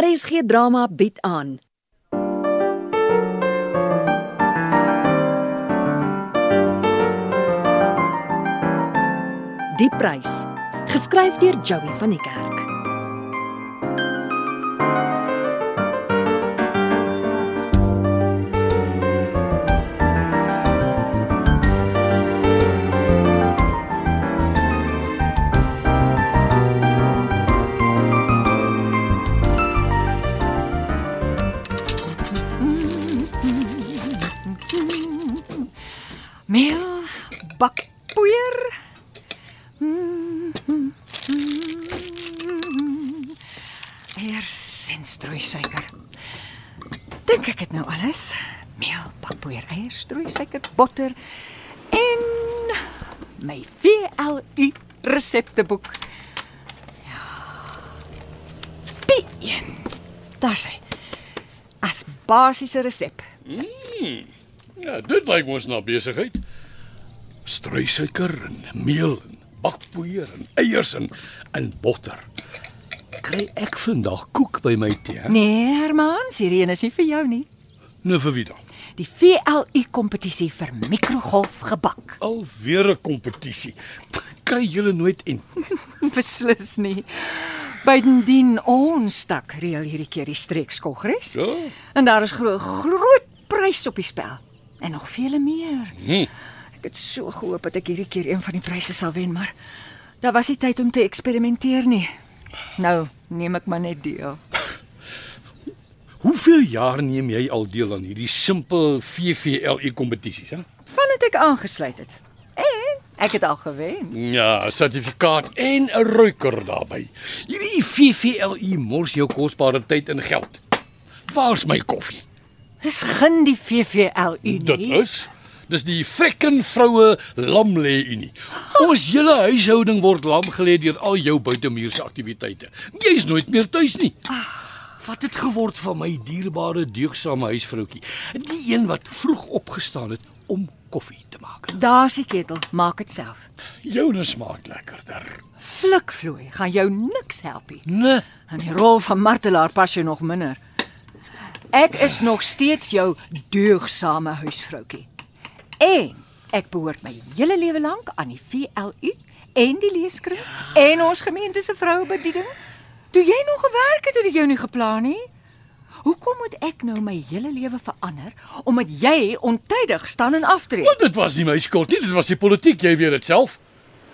RSG drama bied aan. Die prys, geskryf deur Joey van die Kerk. Meel, bakpoeier. Eiers en strooisuiker. Dink ek het nou alles. Meel, bakpoeier, eiers, strooisuiker, botter en my VLU resepteboek. Ja. Die een. Daar sê. As basiese resep. Ja, dit lyk mos na besigheid. Struisuiker en meel en bakpoeier en eiers en en botter. Kry ek vandag koek by my tee? Nee, Herman, hierdie een is nie vir jou nie. Nou vir wie dan? Die VLU kompetisie vir mikrogolfgebak. Alweer 'n kompetisie. Kry julle nooit en Beslis nie. Bydendien ons stak reël hierdie keer die streekskongres. Ja. En daar is groot groot prys op die spel en nog vele meer. Hm. Ek het so gehoop dat ek hierdie keer een van die pryse sal wen, maar daar was nie tyd om te eksperimenteer nie. Nou, neem ek maar net deel. Hoeveel jaar neem jy al deel aan hierdie simpel VVLE kompetisies, hè? Vandat ek aangesluit het. En ek het al gewen. Ja, sertifikaat en 'n ruiker daarbey. Hierdie VVLE mors jou kosbare tyd en geld. Waar's my koffie? Dis geen die VVLU nie. Dit is dis die frekken vroue lamlê unie. Ons hele huishouding word lam gelê deur al jou buitemuurse aktiwiteite. Jy's nooit meer tuis nie. Wat het geword van my dierbare deegsame huisvroutjie? Die een wat vroeg opgestaan het om koffie te maak. Daar's die ketel, maak dit self. Joune smaak lekkerder. Flikvloei gaan jou niks help nie. Nee, En die rol van martelaar pas jou nog minder. Ek is nog steeds jou deugdsame huisvroutjie. En ek behoort my hele lewe lank aan die VLU en die leeskring en ons gemeente se vrouebediening. Toe jy nog gewerk het, het ek jou nie geplan nie. Hoekom moet ek nou my hele lewe verander omdat jy ontydig staan en aftree? want dit was nie my skuld nie, dit was die politiek, jy weet dit self.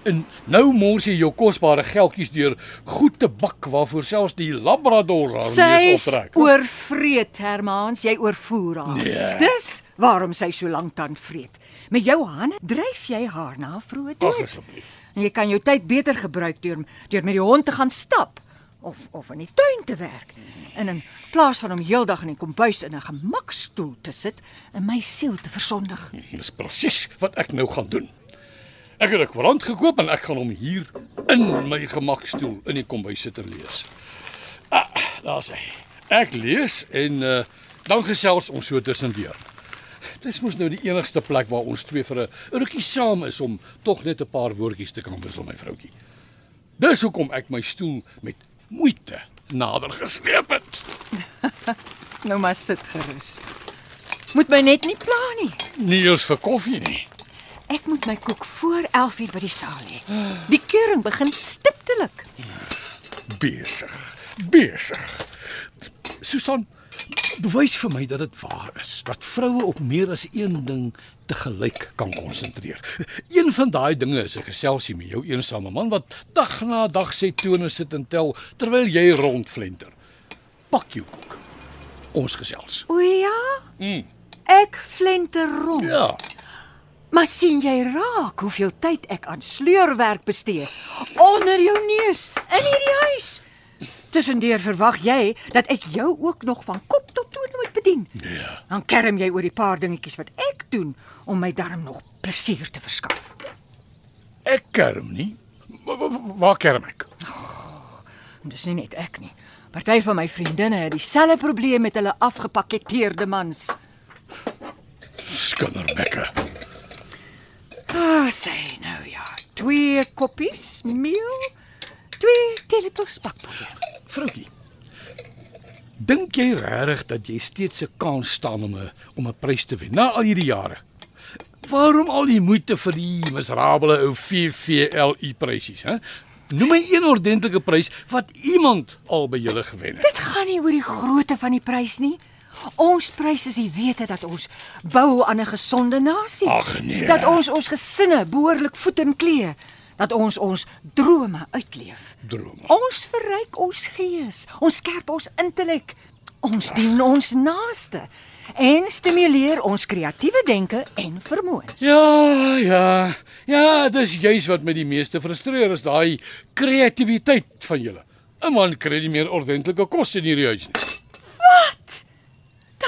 En nou mors jy jou kosbare geldjies deur goed te bak waarvoor selfs die labrador haar neus Sy optrek. oorvreet Hermans, jy oorvoer haar. Nee. Dis waarom sy so lank tand vreet. Met jou hande dryf jy haar na vroeë Ag dood. asseblief. En jy kan jou tyd beter gebruik deur deur met die hond te gaan stap of of in die tuin te werk. En in plaas van om heeldag in die kombuis in 'n gemakstoel te sit en my siel te versondig. Dis presies wat ek nou gaan doen. Ek het 'n koerant gekoop en ek gaan hom hier in my gemakstoel in die kombuis sit en lees. Ah, daar's hy. Ek lees en uh, dan gesels ons so tussendeur. Dis mos nou die enigste plek waar ons twee vir 'n rukkie saam is om tog net 'n paar woordjies te kan wissel my vroutjie. Dis hoekom ek my stoel met moeite nader gesleep het. Nou maar sit gerus. Moet my net nie pla nie. Nie eers vir koffie nie. Ek moet my koek voor 11uur by die saal hê. Die keuring begin stiptelik. besig. Besig. Susan, bewys vir my dat dit waar is dat vroue op meer as een ding te gelyk kan konsentreer. Een van daai dinge is 'n geselsie met jou eensame man wat dag na dag sy tone sit en tel terwyl jy rondflenter. Pak jou koek. Ons gesels. O ja? Mm. Ek flenter rond. Ja. Maar sien jy raak hoeveel tyd ek aan sleurwerk bestee onder jou neus in hierdie huis? Tussendeur verwag jy dat ek jou ook nog van kop tot toe moet bedien. Ja. Dan kerm jy oor die paar dingetjies wat ek doen om my darm nog plesier te verskaf. Ek kerm nie. Wa- wa- wa- Waar kerm ek? En dis nie net ek nie. Party van my vriendinne het dieselfde probleem met hulle afgepakketeerde mans. Skinderbekke. Ah, sê nou ja, twee koppies meel, twee teelepels bakpoeier. Vroutjie. Dink jy regtig dat jy steeds 'n kans staan om 'n om 'n prys te wen na al hierdie jare? Waarom al die moeite vir die miserabele ou VVLU prysies, hè? Noem my een ordentlike prys wat iemand al by julle gewen het. Dit gaan nie oor die grootte van die prys nie. Ons prys is die wete dat ons bou aan 'n gesonde nasie. Ag nee. Dat ons ons gesinne behoorlik voed en klee. Dat ons ons drome uitleef. drome. Ons verryk ons gees, ons skerp ons intellek. Ons dien ons naaste en stimuleer ons kreatiewe denke en vermoëns. Ja, ja. Ja, dis juis wat my die meeste frustreer is daai kreatiwiteit van julle. 'n Man kry nie meer ordentlike kos in hierdie huis nie.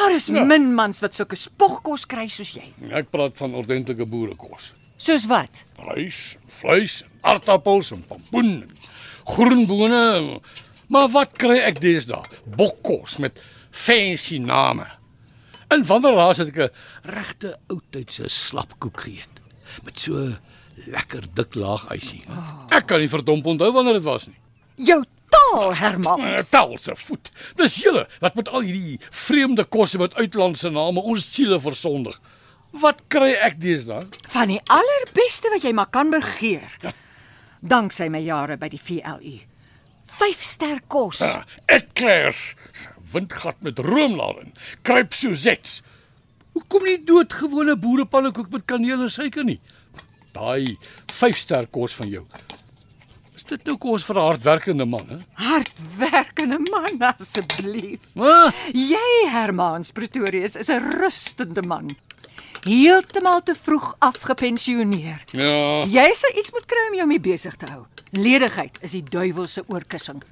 Daar is Ja. min mans wat sulke spogkos kry soos jy. Ek praat van ordentlike boerekos. Soos wat? Rys, vleis, aardappels en pompoen. en Groenbone. Maar wat kry ek deesdae? Bokkos met fancy name. En wanneer laas het ek 'n regte oudtydse slapkoek geëet met so lekker dik laag ysie. Ek kan nie verdomp onthou wanneer dit was nie. Jou taal, Herman. 'n Taal se voet. Dis julle wat met al hierdie vreemde kosse met uitlandse name ons siele versondig. Wat kry ek deesdae? Van die allerbeste wat jy maar kan begeer. Danksy my jare by die VLU. 5 ster kos. Ja, Eclairs, windgat met roomlaar in, kruip suzets. Hoekom nie doodgewone boerepannekoek met kaneel en suiker nie? Daai 5-ster kos van jou. Dit nou kos vir 'n hardwerkende man, hè? Hardwerkende man asseblief. Ah, Jy, Hermans Pretorius, is 'n rustende man. Heeltemal te vroeg afgepensioneer. ja. Jy sou iets moet kry om jou mee besig te hou. Ledigheid is die duiwel se oorkussing.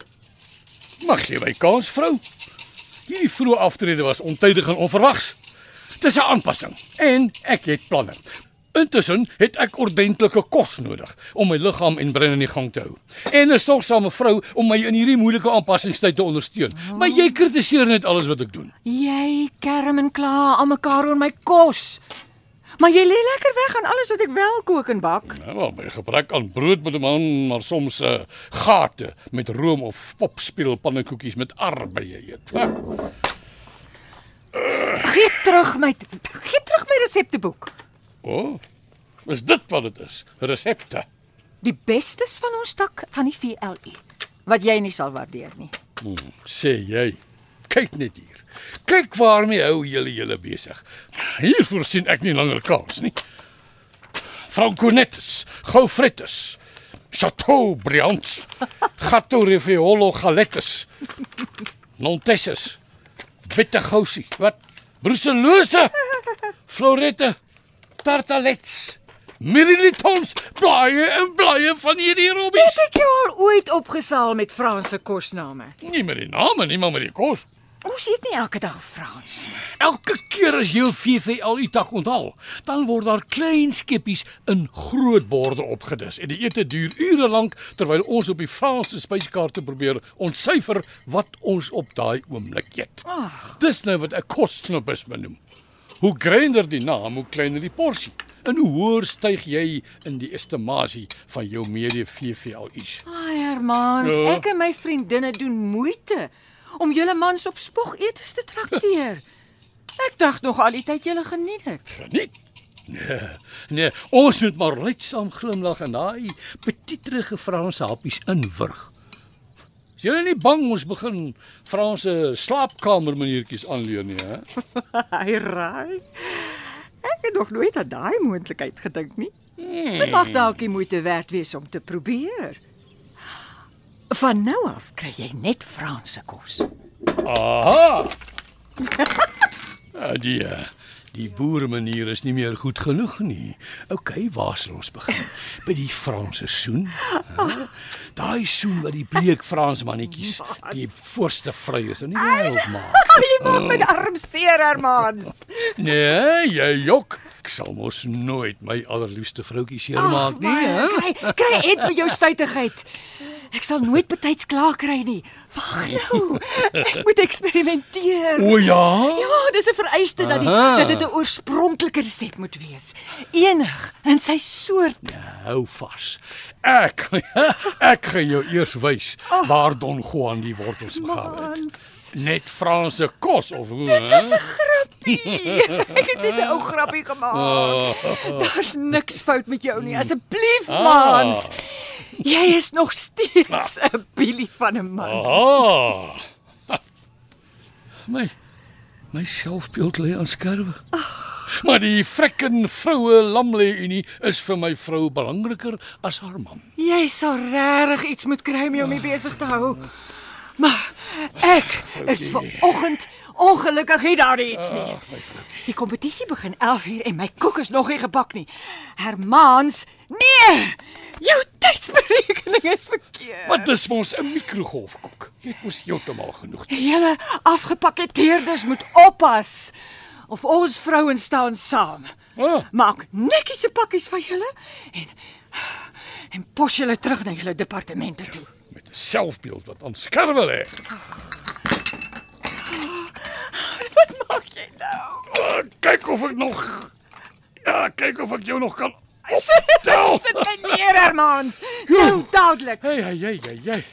Mag jy my kans, vrou? Hierdie vroeë aftrede was ontydig en onverwags. Dis 'n aanpassing en ek het planne. Intussen het ek ordentlike kos nodig om my liggaam en brein in die gang te hou. En 'n sorgsame vrou om my in hierdie moeilike aanpassingstyd te ondersteun. Maar jy kritiseer net alles wat ek doen. Jy kerm en kla aan mekaar oor my kos. Maar jy lê lekker weg aan alles wat ek wel kook en bak. Ja, wel, by gebrek aan brood met 'n man, maar soms 'n uh, gate met room of popspeel pannekoekies met arbeye eet. Ha, Gee terug my gee terug my resepteboek. O. Oh, is dit wat dit is? Resepte. Die bestes van ons tak van die VLU wat jy nie sal waardeer nie. Hmm, sê jy. Kyk net hier. Kyk waarmee hou julle julle besig. Hier voorsien ek nie langer kans nie. Franconettes, gaufrettes, Chateaubriands, Gato Reviolo galettes, Montesses, Bittergousie, wat? Brucellose, Florette, tartalets, Mirilitons, blaaie en blaaie van hierdie robbies. Het ek jou al ooit opgesaal met Franse kosname? Nie met die name nie, maar met die kos. Ons eet nie elke dag Frans. Elke keer as jy 'n VVL tak onthaal, dan word daar klein skeppies in groot borde opgedis en die ete duur ure lank terwyl ons op die Franse spyskaarte probeer ontsyfer wat ons op daai oomblik eet. Ag, Dis nou wat ek kossnobbisme noem. Hoe groter die naam, hoe kleiner die porsie. En hoe hoër styg jy in die estimasie van jou mede VVL's. ai Hermans, Ja. ek en my vriendinne doen moeite om julle mans op spog etes te trakteer. Ek dink nog al die tyd julle geniet dit. Geniet. Nee, nee, ons moet maar leidsaam glimlag en daai petieterige Franse happies inwurg. Is jy nie bang ons begin Franse slaapkamer maniertjies aanleer nie, hè? Hy raai. Ek het nog nooit aan daai moontlikheid gedink nie. Dit mag dalk die moeite werd wees om te probeer. Van nou af kry jy net Franse kos. Aha. Ja, die eh, die boere manier is nie meer goed genoeg nie. OK, waar sal ons begin? By die Franse soen. Hè? Daai soen wat die bleek Frans mannetjies die voorste vryes in die wêreld maak. Jy maak my arm seer, Hermans. Nee, jy jok. Ek sal mos nooit my allerliefste vroutjie seermaak nie, hè? Kry kry het met jou stuitigheid. Ek sal nooit betyds klaar kry nie. Wag nou. Ek moet eksperimenteer. O ja. Ja, dis 'n vereiste dat die, Aha. dat dit 'n oorspronklike resep moet wees. Enig in sy soort. Hou vas. Ek ek gaan jou eers wys waar Don Juan die wortels begrawe het. Net Franse kos of hoe? Dit was? 'n grappie. Ek het net 'n ou grappie gemaak. Daar's niks fout met jou nie. Asseblief, mans. Jy is nog steeds 'n Billy van 'n man. Ah. My my selfbeeld lê aan skerwe. Maar die frekken vroue lamlê unie is vir my vrou belangriker as haar man. Jy sal regtig iets moet kry om jou mee besig te hou. Maar ek is ver oggend ongelukkig nie daar iets nie. Die kompetisie begin 11uur en my koek is nog nie gebak nie. Hermans, nee! Jou tydsberekening is verkeerd. Maar dis mos 'n mikrogolfkoek. Jy het mos heeltemal genoeg. Julle afgepakketeerders moet oppas. Of ons vrouens staan saam. Ah, Maak netjies se pakkies van julle en en pos julle terug na julle departemente toe. Selfbeeld wat aan skerwe lê. Wat maak jy nou? Ah, kyk of ek nog Ja, kyk of ek jou nog kan optel. sit my neer, Hermans. Nou dadelik. Hey, hey, hey, hey, hey.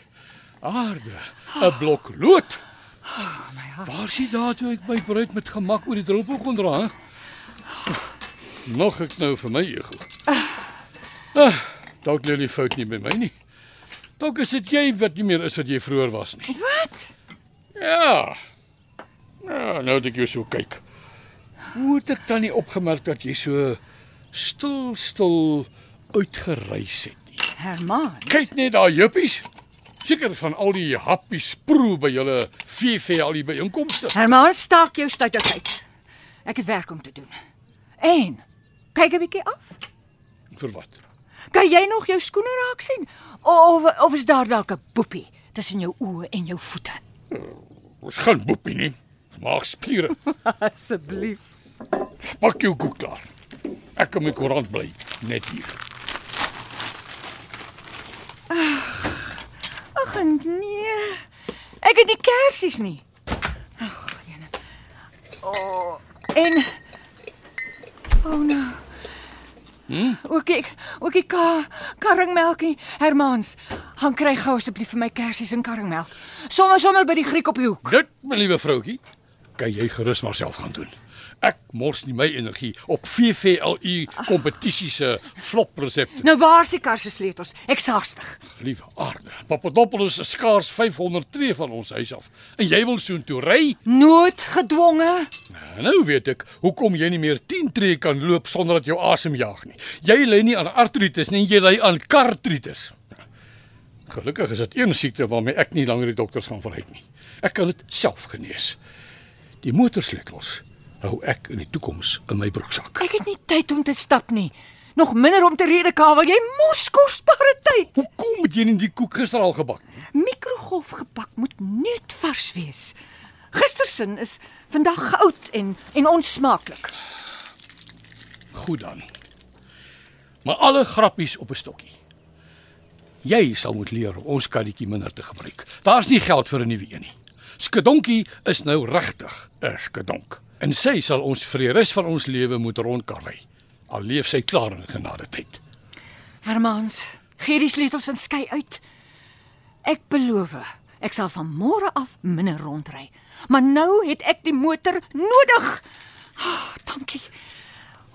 Aarde, 'n blok lood. Waar is die daar toe ek my bruid met gemak oor die druppel kon dra? hè? Nog ek nou vir my ego. Ah, dalk lê die fout nie by my nie. Dalk is dit jy wat nie meer is wat jy vroeër was nie. Wat? Ja. Ja, nou dat ek jou so kyk. Hoe het ek dan nie opgemerk dat jy so stil stil uitgereis het nie? Hermans. Kyk net daar juppies. Seker van al die happies proe by julle VV al die byeenkomste. Hermans, staak jou stoutigheid. Ek het werk om te doen. En kyk 'n bietjie af. Vir wat? Kan jy nog jou skoene raak sien? Of of is daar dalk 'n boepie tussen jou oë en jou voete? Ons gaan boepie nie. Maak spiere. Asseblief. Pak jou koek klaar. Ek kan my koerant bly net hier. Ag nee. Ek het nie kersies nie. Ag, jene. O, oh, en O oh, nou. Hm? Ookie, ookie ka, karringmelkie, Hermans. Gaan kry gou asseblief vir my kersies en karringmelk. Sommige sommer by die Griek op die hoek. Dit, my liewe vroutjie, kan jy gerus maar self gaan doen. Ek mors nie my energie op VVLU kompetisie se flop resepte. Nou waar is die kar se sleutels? Ek sagstig. Liewe aarde. Papadopoulos is skaars 502 van ons huis af. En jy wil soontoe ry? Noodgedwonge. Nou weet ek hoekom jy nie meer 10 tree kan loop sonder dat jou asem jaag nie. Jy ly nie aan artritis nie, jy ly aan kartritis. Gelukkig is dit een siekte waarmee ek nie langer die dokters gaan verryk nie. Ek kan dit self genees. Die motorsleutels hou ek in die toekoms in my broeksak. Ek het nie tyd om te stap nie. Nog minder om te redekawel. Jy mos kosbare tyd. Hoekom het jy nie die koek gister al gebak nie? Mikrogolf gebak moet net vars wees. Gistersin is vandag oud en en onsmaaklik. Goed dan. Maar alle grappies op 'n stokkie. Jy sal moet leer om ons karretjie minder te gebruik. Daar's nie geld vir 'n nuwe een nie. Skedonkie is nou regtig 'n skedonk. En sy sal ons vir die res van ons lewe moet rondkarry. Al leef sy klaar in genade tyd. Hermans, gee die sleutels en skei uit. Ek beloof, ek sal van môre af minder rondry. Maar nou het ek die motor nodig. Oh, dankie.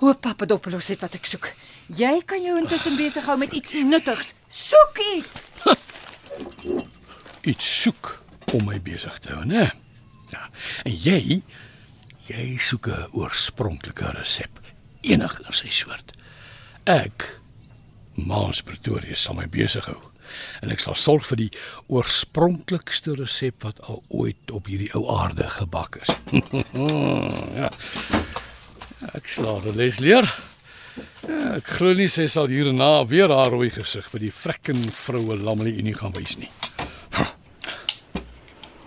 Hoop Papadopoulos het wat ek soek. Jy kan jou intussen besig hou met iets nuttigs. Soek iets. Iets soek om my besig te hou, né? Ja. En jy jy soek 'n oorspronklike resep, enig in sy soort. Ek Maans Pretoria sal my besig hou en ek sal sorg vir die oorspronklikste resep wat al ooit op hierdie ou aarde gebak is. ja. Ek sal die les leer. Ja, ek glo nie sy sal hierna weer haar rooi gesig vir die frekken vroue lammel unie gaan wys nie.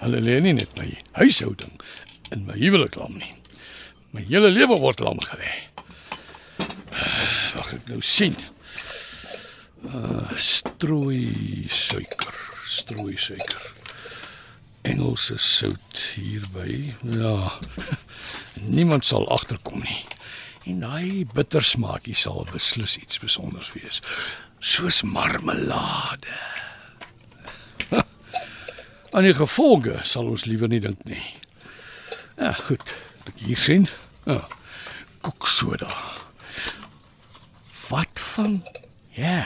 Hulle lê nie net my huishouding in my huwelik lam nie. My hele lewe word lam gelê. Wag ek nou sien. Uh, strooi suiker. strooi suiker. Engelse sout hierby. Ja. Niemand sal agterkom nie. En daai bittersmaakie sal beslis iets spesiaals wees. Soos marmelade. Aan die gevolge sal ons liewer nie dink nie. Ja, goed. Ek hier sien. Ja. Koeksoda. Wat van ja.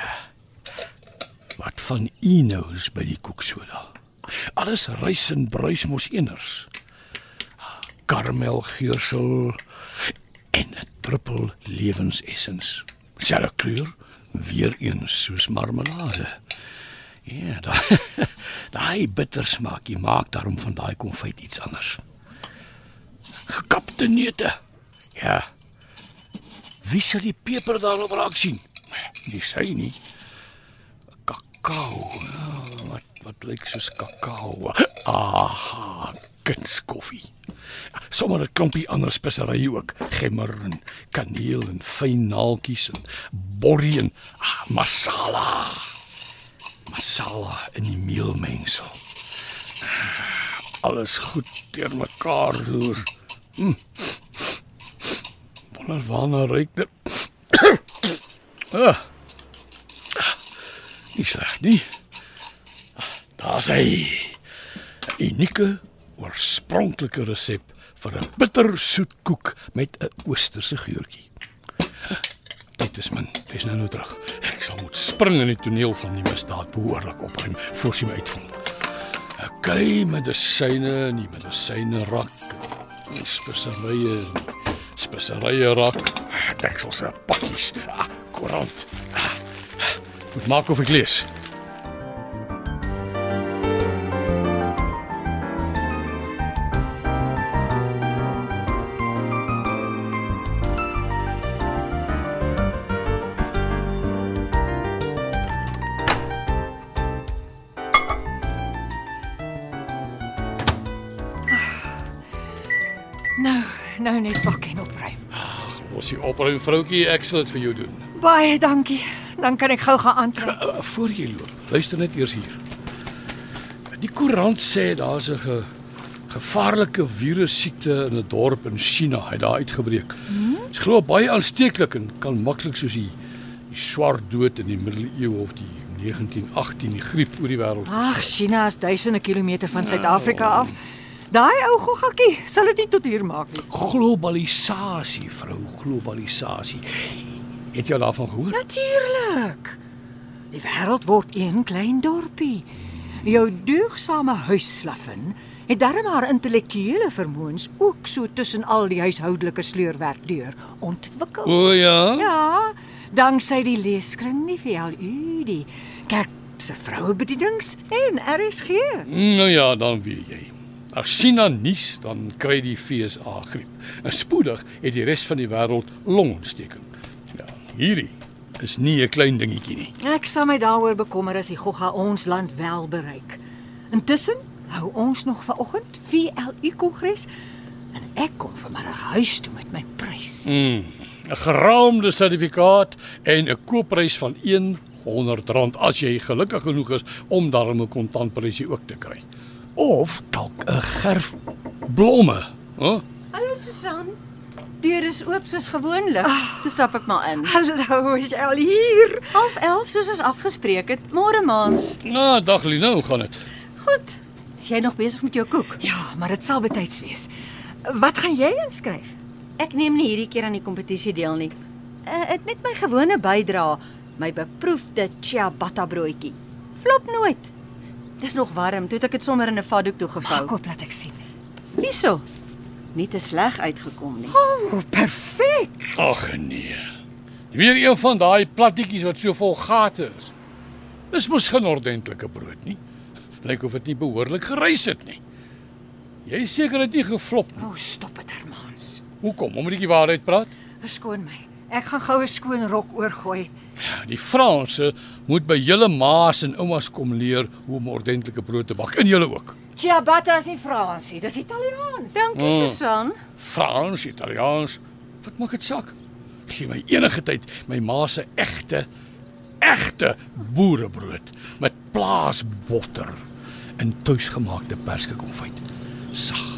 Wat van Inos by die koeksoda? Alles rys en bruis mos eners. Karamel geursel en 'n druppel lewensessens. Selfe kleur, weer eens soos marmelade. Ja, daai daai bittersmaakie maak daarom van daai konfyt iets anders. Gekapte neute. Ja. Wie sal die peper daarop raak sien? Nie sy nie. Kakao. Ja, wat wat lyk soos kakao. Aha, kunskoffie. Sommige 'n klompie ander speserye ook, gemmer en kaneel en fyn naaltjies en borrie en ah, masala. Masala in die meelmengsel. Alles goed deurmekaar roer. Mm. Wonder waarna ruik dit? ah. Nie sleg nie. Daar's hy. 'n Unieke oorspronklike resep vir 'n bittersoet koek met 'n oosterse geurtjie. Dit is min. Dis nou nou terug. Ek sal moet spring in die toneel van die misdaad behoorlik opruim voor sy my uitvang. Okay, medisyne, nie medisyne rak. Speserye, speserye rak. Deksels, pakkies, ah, koerant. Ah, Moet maak of ek lees. Ons die opruim vroutjie, ek sal dit vir jou doen. Baie dankie. Dan kan ek gou gaan aantrek. Uh, voor jy loop, luister net eers hier. Die koerant sê daar's 'n ge, gevaarlike virussiekte in 'n dorp in China, hy daar uitgebreek. Dit is glo baie aansteeklik en kan maklik soos die die swart dood in die middeleeue of die 1918 die griep oor die wêreld. Ag, China is duisende kilometer van Suid-Afrika af. Daai ou goggatjie sal dit nie tot hier maak nie. Globalisasie, vrou, globalisasie. Het jy daarvan gehoor? Natuurlik. Die wêreld word een klein dorpie. Jou deugsame huisslaffin het darm haar intellektuele vermoëns ook so tussen al die huishoudelike sleurwerk deur ontwikkel. O ja. Ja, danksy die leeskring nie vir al u die kerk se vrouebedienings en RSG. Nou ja, dan weet jy. As China nies, dan kry die FSA griep. En spoedig het die res van die wêreld longontsteking. Ja, hierdie is nie 'n klein dingetjie nie. Ek sal my daaroor bekommer as die gogga ons land wel bereik. Intussen hou ons nog vanoggend VLU kongres en ek kom vanmiddag huis toe met my prys. Mm, 'n Geraamde sertifikaat en 'n koopprys van R100 as jy gelukkig genoeg is om daarmee 'n kontantprysie ook te kry. Of dalk 'n gerf blomme, hè? Hallo Susan. Deur is oop soos gewoonlik. Toe stap ek maar in. Hallo, is jy al hier? Half 11 soos ons afgespreek het. Môre maans. Nou, dag Lina, hoe gaan dit? Goed. Is jy nog besig met jou koek? Ja, maar dit sal betyds wees. Wat gaan jy inskryf? Ek neem nie hierdie keer aan die kompetisie deel nie. Uh, ek net my gewone bydra, my beproefde ciabatta broodjie. Flop nooit. Dis nog warm, toe het ek dit sommer in 'n vatdoek toegevou. Op laat ek sien. Hierso. Nie te sleg uitgekom nie. O, oh, perfek. Ag nee. Weer een van daai plattetjies wat so vol gate is. Dis mos geen ordentlike brood nie. Lyk of dit nie behoorlik gerys het nie. Jy seker dit nie geflop nie. O, oh, stop dit, Hermans. Hoekom? Omdat ek die waarheid praat? Verskoon my. Ek gaan gou 'n skoon rok oorgooi. Ja, Die Franse moet by julle ma's en oumas kom leer hoe om ordentlike brood te bak. En julle ook. Ciabatta is nie Fransie, dis Italiaans. Dankie Mm. Susan. Frans, Italiaans, wat maak dit saak? Gee my enige tyd my ma se egte egte boerebrood met plaasbotter en tuisgemaakte perskekonfyt. Sag.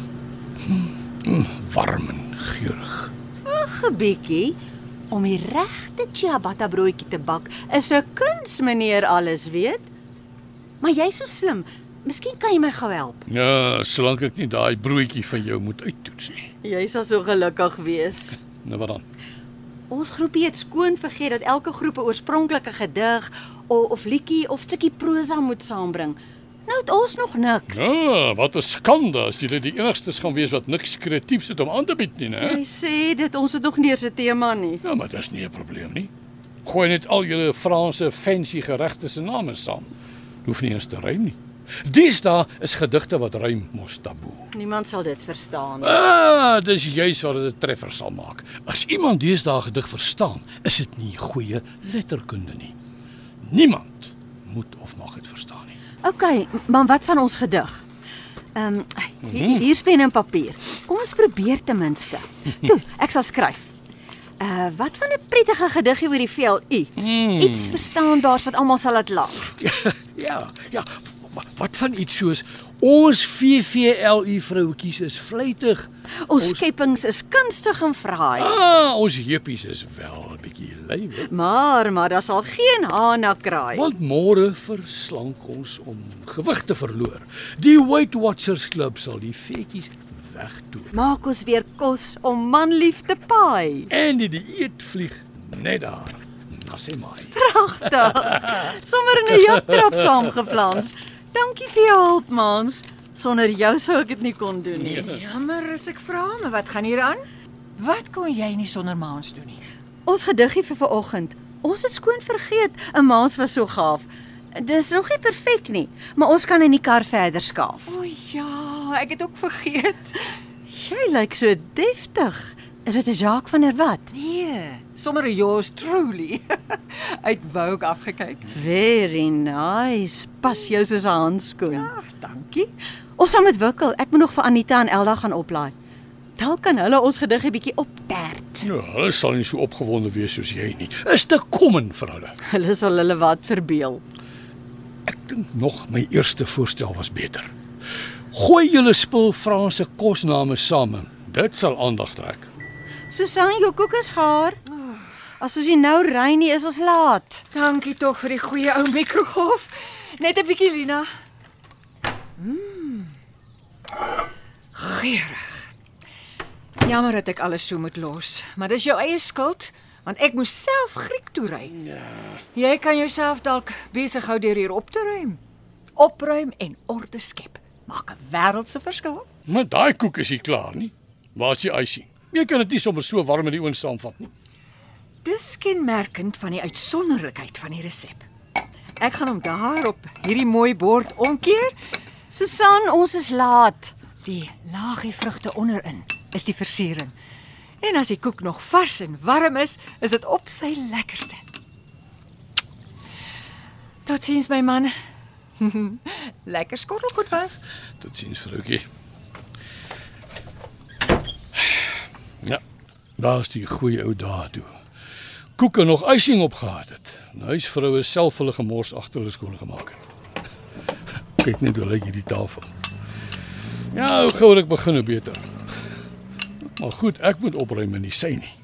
Mm, warm en geurig. Wag 'n bietjie. Om die regte ciabatta broodjie te bak is 'n kuns, meneer alles weet. Maar jy's so slim. Miskien kan jy my gou help. Ja, solank ek nie daai broodjie van jou moet uittoets nie. Jy sal so gelukkig wees. Nou wat dan? Ons groepie het skoon vergeet dat elke groep 'n oorspronklike gedig of, of liedjie of stukkie prosa moet saambring. Nou het ons nog niks. Ja, wat 'n skande as julle die enigstes gaan wees wat niks kreatiefs het om aan te bied nie, né? Jy sê dit ons het nog nie eens 'n tema nie. Ja, maar dit is nie 'n probleem nie. Gooi net al julle Franse fancy geregte se name saam. Hoef nie eens te rym nie. Deesdae is gedigte wat rym mos taboe. Niemand sal dit verstaan. Ah, dis juis wat dit 'n treffer sal maak. As iemand deesdae gedig verstaan, is dit nie goeie letterkunde nie. Niemand moet of mag dit verstaan nie. OK, maar wat van ons gedig? Ehm um, hier, hier's pen en papier. Kom ons probeer ten minste. Toe, ek sal skryf. Uh wat van 'n prettige gedigie oor die VLU? Hmm. Iets verstaanbaars wat almal sal laat lag. Ja, ja. wa- Wat van iets soos ons VVLU vroutjies is vlytig. Ons skepings is kunstig en fraai. Ah, ons heupies is wel 'n bietjie hè? Maar maar daar sal geen haan na kraai. Want môre verslank ons om gewig te verloor. Die Weight Watchers Club sal die vetjies wegdoen. Maak ons weer kos om manlief te paai. En die dieet vlieg net daar. Na sy maai. Pragtig. Sommer in 'n jaktrap saamgeflans. Dankie vir jou hulp, mans. Sonder jou sou ek dit nie kon doen nie. Jammer as ek vra, maar wat gaan hier aan? Wat kon jy nie sonder maans doen nie? Ons gediggie vir vanoggend. Ons het skoon vergeet. 'n Maas was so gaaf. Dis nog nie perfek nie, maar ons kan in die kar verder skaaf. O ja, ek het ook vergeet. Jy lyk so deftig. Is dit 'n Jacques van der Walt? Nee, sommer 'n yours truly. Uit Vogue afgekyk. Very nice. Pas jou soos 'n handskoen. Ja, dankie. Ons gaan met wikkel. Ek moet nog vir Anita en Elda gaan oplaai. Dalk kan hulle ons gediggie bietjie optert. Ja, hulle sal nie so opgewonde wees soos jy nie. Is te kommen vir hulle. Hulle sal hulle wat verbeel. Ek dink nog my eerste voorstel was beter. Gooi julle spul Franse kosname same. Dit sal aandag trek. Susan, jou koek is gaar. As ons nie nou ry nie, is ons laat. Dankie tog vir die goeie ou mikrogolf. Net 'n bietjie Lina. Mm. Geurig. Jammer dat ek alles so moet los, maar dis jou eie skuld want ek moes self Griek toe ry. Ja. Jy kan jouself dalk besig hou deur hier op te ruim. Opruim en orde skep maak 'n wêreldse verskil. Maar daai koek is nie klaar nie. Waar is die icing? Jy kan dit nie sommer so warm in die oond saamvat nie. Dis kenmerkend van die uitsonderlikheid van die resep. Ek gaan hom daar op hierdie mooi bord omkeer. Susan, ons is laat. Die laagie vrugte onderin is die versiering. En as die koek nog vars en warm is, is dit op sy lekkerste. Totsiens my man. Lekker skottelgoed was. Totsiens vroutjie. Ja, daar's die goeie ou dae toe. Koeke nog icing opgehad het. Die huisvroue self hulle gemors agter hulle skoon gemaak het. Kyk net hoe lyk hierdie tafel. Ja, hoe gouer ek begin hoe beter. Maar goed, ek moet opruim en nie sy nie.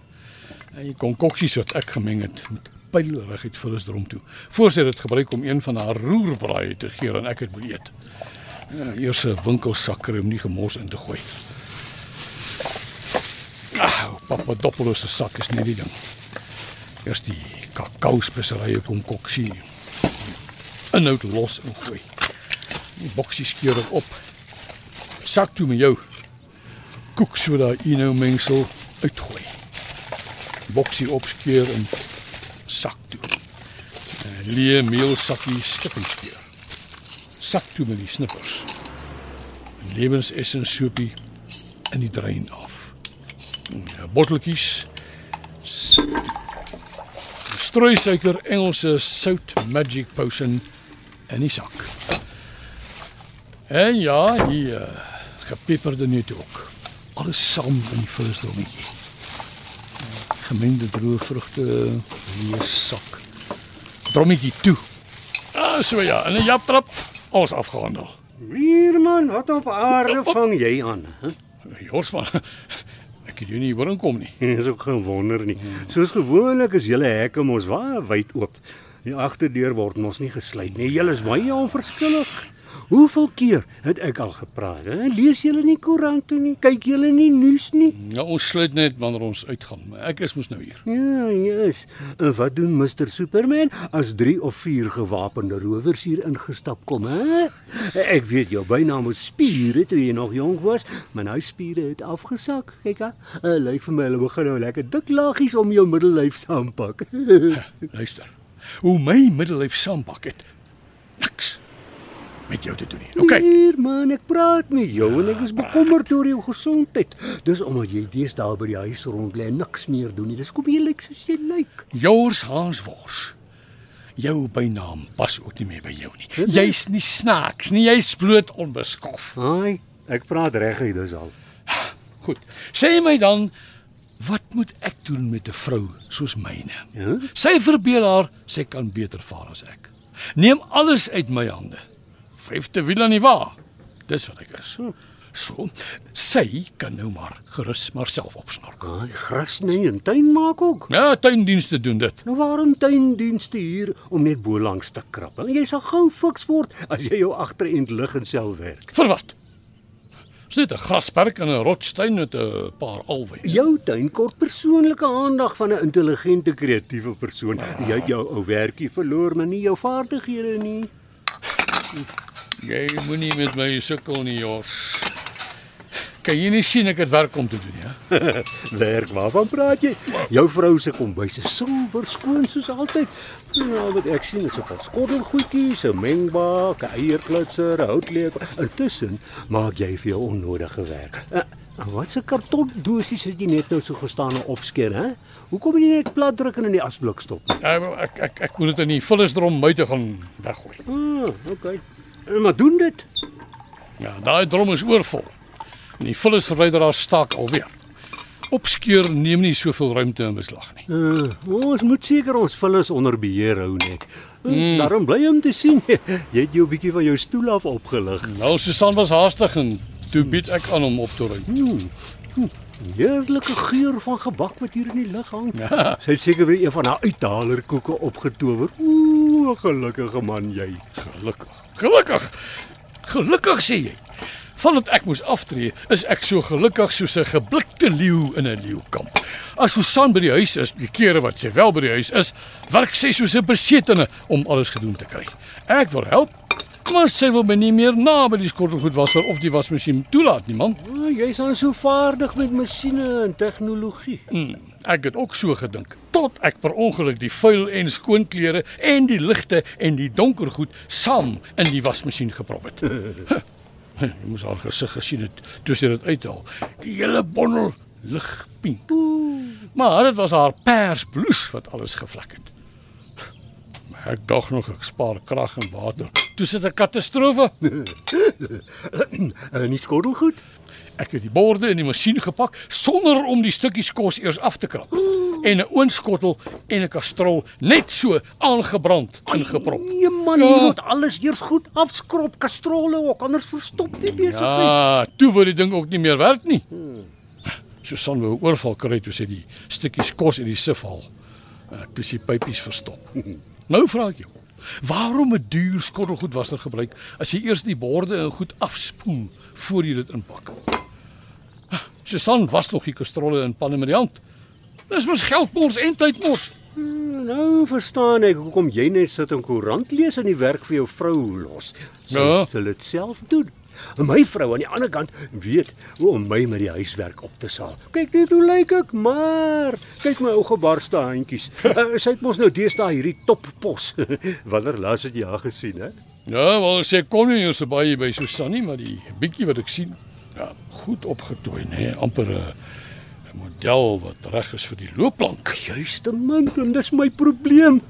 En die konkoksies wat ek gemeng het, moet pylrig uit Phyllis drom toe. Voor sy dit gebruik om een van haar roerbraaie te gee en ek het moet eet. Ja, eers 'n winkelsakker om nie gemors in te gooi. Ah, Papadopoulos se sak is nie die ding. Eers die kakao speserye konkoksie. Inhoud los ingooi. Die boksie skeur ek op. Sak toe met jou. Koek soda ino mengsel uitgooi. Boksie opskeur en sak toe. Leë meelsakkie stipping skeur. Sak toe met die snippers. Lewensessens soepie in die drein af. Ja, botteltjies. Strooi suiker Engelse sout magic potion in die sak. En ja, die uh, gepeperde neut ook. Alles saam in die vulsdommetjie. Gemengde droë vrugte, leë sak. drommetjie toe. Ah, so ja, en 'n japtrap alles afgehandel. Hier man, wat op aarde vang jy aan? Hè? Jors man. Ek het jou nie hoor inkom nie. Dis ook geen wonder nie. Soos gewoonlik is julle hekke mos waar wyd oop. Die agterdeur word mos nie gesluit nie. Julle is baie onverskillig. Hoeveel keer het ek al gepraat? Hè? Lees julle nie koerante nie? Kyk julle nie nuus nie? Ja, ons sluit net wanneer ons uitgaan, ek is mos nou hier. Ja, yes. En wat doen Mr Superman as 3 of 4 gewapende rowers hier ingestap kom, hè? Ek weet jou bynaam is spiere toe jy nog jonk was, maar nou spiere het afgesak. Kyk hè. Uh, lyk vir my hulle begin nou lekker dik laggies om jou middellyf saampak. Luister. Hoe my middellyf saampak het. Niks met jou te doen nie. OK. Hier man, ek praat met jou en ek is bekommerd oor jou gesondheid. Dis omdat jy deesdae by die huis rond lê en niks meer doen nie. Dis kom jy lyk soos jy lyk. Jors Hans Wors. Jou bynaam pas ook nie meer by jou nie. Jy's nie snaaks nie, jy's bloot onbeskof. Haai, ek praat reguit dis al. Goed. Sê my dan, wat moet ek doen met 'n vrou soos myne? Ja? Sy verbeel haar sy kan beter vaar as ek. Neem alles uit my hande. Vyfde wiel nie waar. Dis wat ek is. So, sy kan nou maar gerus maar self opsnork. Haai, gras nee en tuin maak ook. Ja, tuindienste doen dit. Nou waarom tuindienste hier om net bo langs te krap? En jy sal gou fiks word as jy jou agterend lig en self werk. Vir wat? Dis net 'n grasperk en 'n rotstuin met 'n paar alwe. Jou tuin kort persoonlike aandag van 'n intelligente kreatiewe persoon. Jy het jou ou werkie verloor, maar nie jou vaardighede nie. Jy moenie met my sukkel nie, Jors. Kan jy nie sien ek het werk om te doen, ja? Werk, waarvan praat jy? Jou vrou se kombuis is silwer skoon soos altyd. En al wat ek sien is 'n paar skottelgoedjies, 'n mengbak, 'n eierklutser, 'n houtleep. Intussen maak jy vir jou onnodige werk. Uh, wat se kartondosies het jy net nou so gestaan en opskeer, hè? Hoekom jy nie net plat druk en in die asblik stop nie? Ek ek ek, ek moet dit in die vullisdrom buite gaan weggooi. Ah, okay. Maar doen dit. Ja, daai drom is oorvol. En die vullis verwyderaar staak alweer. Opskeur neem nie soveel ruimte in beslag nie. Uh, ons moet seker ons vullis onder beheer hou net. Mm. Daarom bly om te sien jy het jou bietjie van jou stoel af opgelig. Nou Susan was haastig en toe bied ek aan om op te ruim. Hmm. Hm. Heerlike geur van gebak wat hier in die lug hang. Ja. Sy het seker weer een van haar uithalerkoeke opgetower. Ooh, gelukkige man jy. Gelukkig. Gelukkig. Gelukkig sê jy. Vandat ek moes aftree, is ek so gelukkig soos 'n geblikte leeu in 'n leeukamp. As Susan by die huis is, die kere wat sy wel by die huis is, werk sy soos 'n besetene om alles gedoen te kry. Ek wil help, maar sy wil my nie meer na by die skottelgoedwasser of die wasmasjien toelaat nie, man. Oh, Jy's dan so vaardig met masjiene en tegnologie. Hmm, ek het ook so gedink tot ek per ongeluk die vuil en skoon klere en die ligte en die donker goed saam in die wasmasjien geprop het. Jy moes haar gesig gesien het toe sy dit uithaal. Die hele bondel ligpink. Maar dit was haar pers blouse wat alles gevlek het. Maar ek dog nog ek spaar krag en water. Toe sit 'n katastrofe. En nie skottelgoed? Ek het die borde in die masjien gepak sonder om die stukkies kos eers af te krap. En 'n oonskottel en 'n kastrol net so aangebrand ingeprop. Nee man, Ja. jy moet alles eers goed afskrob, kastrole ook, anders verstop die besigheid. Ja, toe word die ding ook nie meer werk nie. Susan wou 'n oorval kry toe sy die stukkies kos in die sif haal. Uh, toe sy pypies verstop. Nou vra ek jou, waarom 'n duur skottelgoedwasser gebruik as jy eers die borde en goed afspoel voor jy dit inpak? Susan was nog die kastrolle en panne met die hand. Dis mos geldmors en tydmors. Nou verstaan ek hoekom jy net sit en koerant lees en die werk vir jou vrou los. Sy Ja. sal dit self doen. En my vrou aan die ander kant weet hoe om my met die huiswerk op te saal. Kyk net hoe lyk ek, maar kyk my ou gebarste handjies. uh, sy het mos nou deesdae hierdie toppos. Wanneer laas het jy haar gesien, hè? Ja, wel sê kon nie so baie by Susan nie, maar die bietjie wat ek sien, ja, goed opgetooi, nê, nee, amper 'n 'n model wat reg is vir die loopplank. Juiste man, en dis my probleem.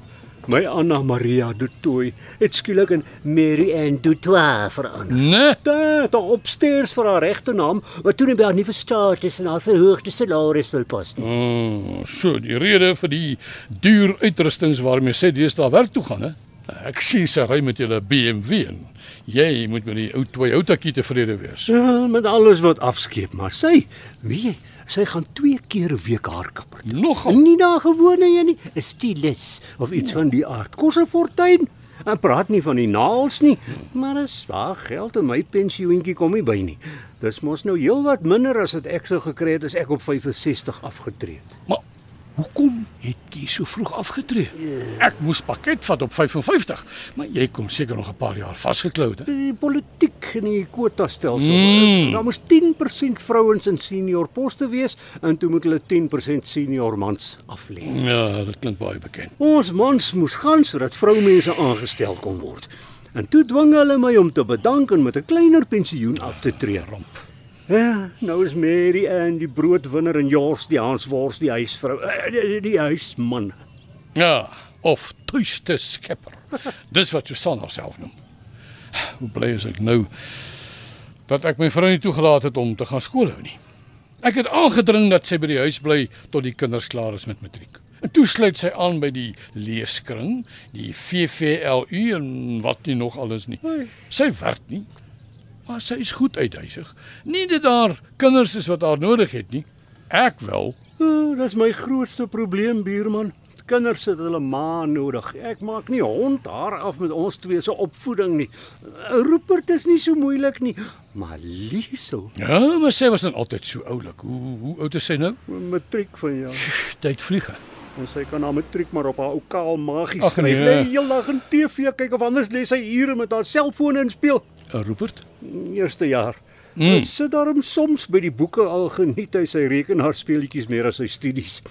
My Anna Maria du Toit het skielik in Mary Ann du Toit verander. Nee. Daar, daar opstairs vir haar regte naam, wat toe net by haar nuwe status en haar verhoogde salaris wil pas nie. Oh, so die rede vir die duur uitrustings waarmee sy deesdae werk toe gaan, hè? Ek sien sy ry met julle BMW en jy moet met die ou Toyota tevrede wees. Ja, met alles wat afskeep, maar sy, weet jy, sy gaan twee keer 'n week haar kapper. doen. Nogal. Nie na gewone een nie, 'n stylus of iets van die aard. Kos 'n fortuin. En praat nie van die naels nie, maar is daar geld in my pensioentjie kom nie by nie. Dis mos nou heelwat minder as wat ek sou gekry het as ek op 65 afgetree het. Maar hoekom het jy so vroeg afgetree? Ek moes pakket vat op 55, maar jy kom seker nog 'n paar jaar vasgeklou, hè? Die politiek in die kwotastelsel. Mm. Daar moes 10% vrouens in senior poste wees en toe moet hulle 10% senior mans aflê. Ja, dit klink baie bekend. Ons mans moes gaan sodat vroumense aangestel kon word. En toe dwing hulle my om te bedank en met 'n kleiner pensioen af te tree. Ramp. Ja, nou is Mary en die broodwinner en Jors die Hanswors die huisvrou, eh, die, die huisman. Ja, of tuiste skepper. Dis wat Susan haarself noem. Hoe bly is ek nou dat ek my vrou nie toegelaat het om te gaan skool hou nie. Ek het aangedring dat sy by die huis bly tot die kinders klaar is met matriek. En toe sluit sy aan by die leeskring, die VVLU en wat nie nog alles nie. Sy werk nie. Maar sy is goed uithuisig. Nie dat daar kinders is wat haar nodig het nie. Ek wel. Oh, dis my grootste probleem, buurman. Kinders het hulle ma nodig. Ek maak nie hond haar af met ons twee se opvoeding nie. Rupert is nie so moeilik nie, maar Liesel, Ja, maar sy was dan altyd so oulik. Hoe hoe oud is sy nou? matriek van jou. Tyd vlieg. En sy kan haar matriek maar op haar ou kaal magies Ag, skryf. nee. Lê heeldag in TV kyk of anders lê sy ure met haar selfoon en speel. Uh, Rupert? Eerste jaar. Mm. Mm. Sit daarom soms by die boeke al geniet hy sy rekenaarspeletjies meer as sy studies.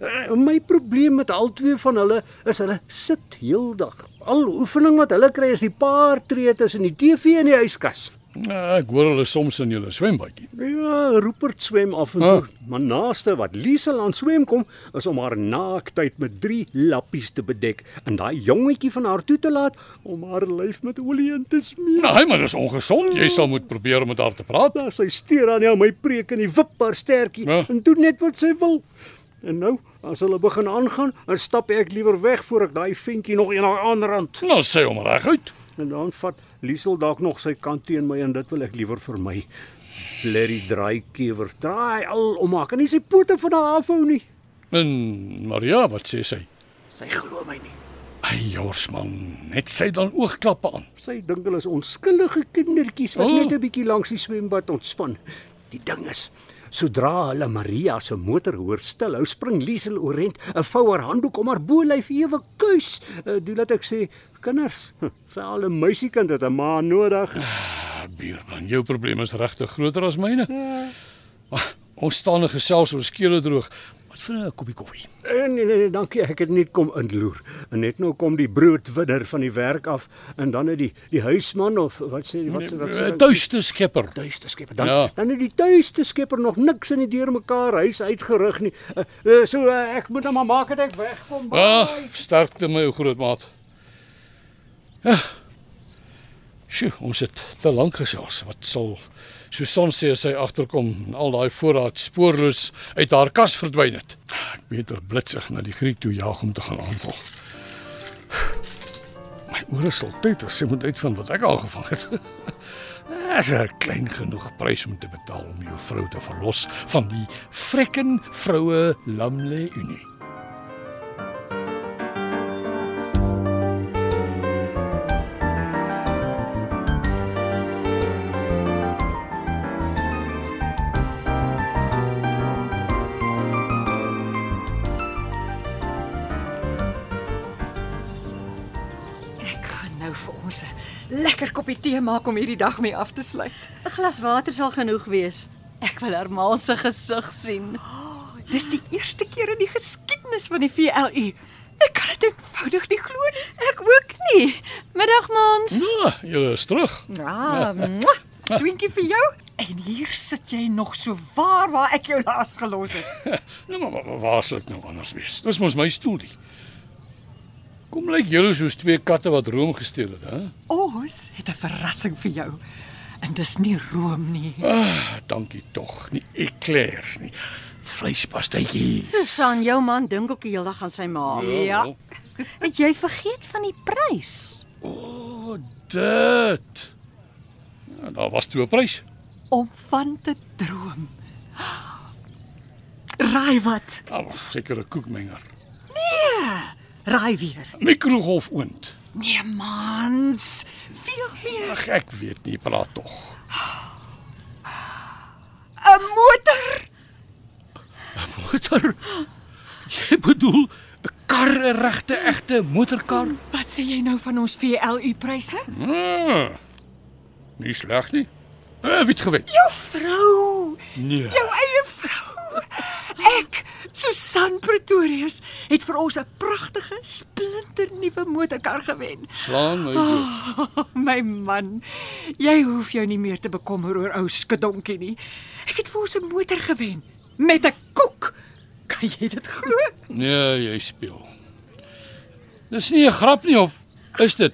Uh, my probleem met al twee van hulle is hulle sit heeldag. Al oefening wat hulle kry is die paar tree tussen die TV en die yskas. Ja, ek hoor hulle soms in julle swembadjie. Ja, Rupert swem af en toe, ah. maar naaste wat Liesel aan swem kom, is om haar naaktheid met drie lappies te bedek en daai jongetjie van haar toe te laat om haar lyf met olie in te smeer. Nee, maar dis ongesond. Jy sal moet probeer om met haar te praat. Daar sy steur aan jou my preek en die wip haar stertjie Ja. en doen net wat sy wil. En nou, as hulle begin aangaan, dan stap ek liewer weg voor ek daai ventjie nog een aanrand. Nou sê hom reg uit. En dan vat Liesel dalk nog sy kant teen my en dit wil ek liewer vermy. Larry draai kewer, draai al om haar kan nie sy pote van haar afhou nie. En Maria, wat sê sy? Sy glo my nie. Ai, jors man, net sy dan oogklappe aan. Sy dink hulle is onskuldige kindertjies wat Oh. net 'n bietjie langs die swembad ontspan. Die ding is, sodra hulle Maria se motor hoor stil, hou spring Liesel oorent, 'n vou haar handdoek om haar bolyf ewe kuis. Uh, Doen laat ek sê, kinders, veral 'n meisiekind het 'n ma nodig. Ah, buurman, jou probleem is regtig groter as myne. Ja. Ons staan en gesels oor skele droog. Wat vir 'n koppie koffie? Eh, Nee nee nee, dankie, ek het net kom inloer. En net nou kom die broodwinner van die werk af en dan het die die huisman of wat sê wat sê wat sê Tuiste skepper. tuiste skepper. Dan Ja. dan het die tuiste skepper nog niks in die deurmekaar huis uitgerig nie. Uh, so uh, ek moet nou maar maak dat ek wegkom. Ah, Bye. sterkte my ou grootmaat. Ja. Sjoe, ons het te lank gesels. Wat sal Susan sê as sy agterkom en al daai voorraad spoorloos uit haar kas verdwyn het? Ek beter blitsig na die Griek toe jaag om te gaan aanval. My ore sal tyd as sy moet uitvind wat ek al gevang het. Dis 'n klein genoeg prys om te betaal om jou vrou te verlos van die frekken vroue lamle unie. Koppie tee maak om hierdie dag mee af te sluit. 'n Glas water sal genoeg wees. Ek wil haar ma se gesig sien. Dis die eerste keer in die geskiedenis van die VLU. Ek kan dit eenvoudig nie glo nie. Ek ook nie. Middag mans. Ja, jy is terug. Ja, mwah, swinkie vir jou. En hier sit jy nog so waar waar ek jou laas gelos het. Nou maar, waar sal ek nou anders wees? Dis mos my stoel die. Kom lyk julle soos twee katte wat room gesteel het, hè? Ons het 'n verrassing vir jou. En dis nie room nie. Ah, dankie tog. Nie eclairs nie. Vleispastytjie. Susan, jou man dink ook die hele dag aan sy ma. Ja. Het jy vergeet van die prys? O, oh, dit. Ja, daar was toe 'n prys. Om van te droom. Raai wat? Daar was seker 'n koekmenger. Raai weer. Mikrogolf oond. Nee mans, veel meer. Ag ek weet nie, praat tog. 'n Motor. Motor. Jy bedoel 'n kar, 'n regte egte motorkar? Wat sê jy nou van ons VLU pryse? Ah, nie sleg nie. Eh, wie het gewen? Jou vrou, Nee. jou eie vrou. Ek, Susan Pretorius, het vir ons 'n pragtige splinternuwe motorkar gewen. Slaan my dood. Oh, my man, jy hoef jou nie meer te bekommer oor ou skedonkie nie. Ek het vir ons 'n motor gewen met 'n koek. Kan jy dit glo? Nee, jy speel. Dis nie 'n grap nie of is dit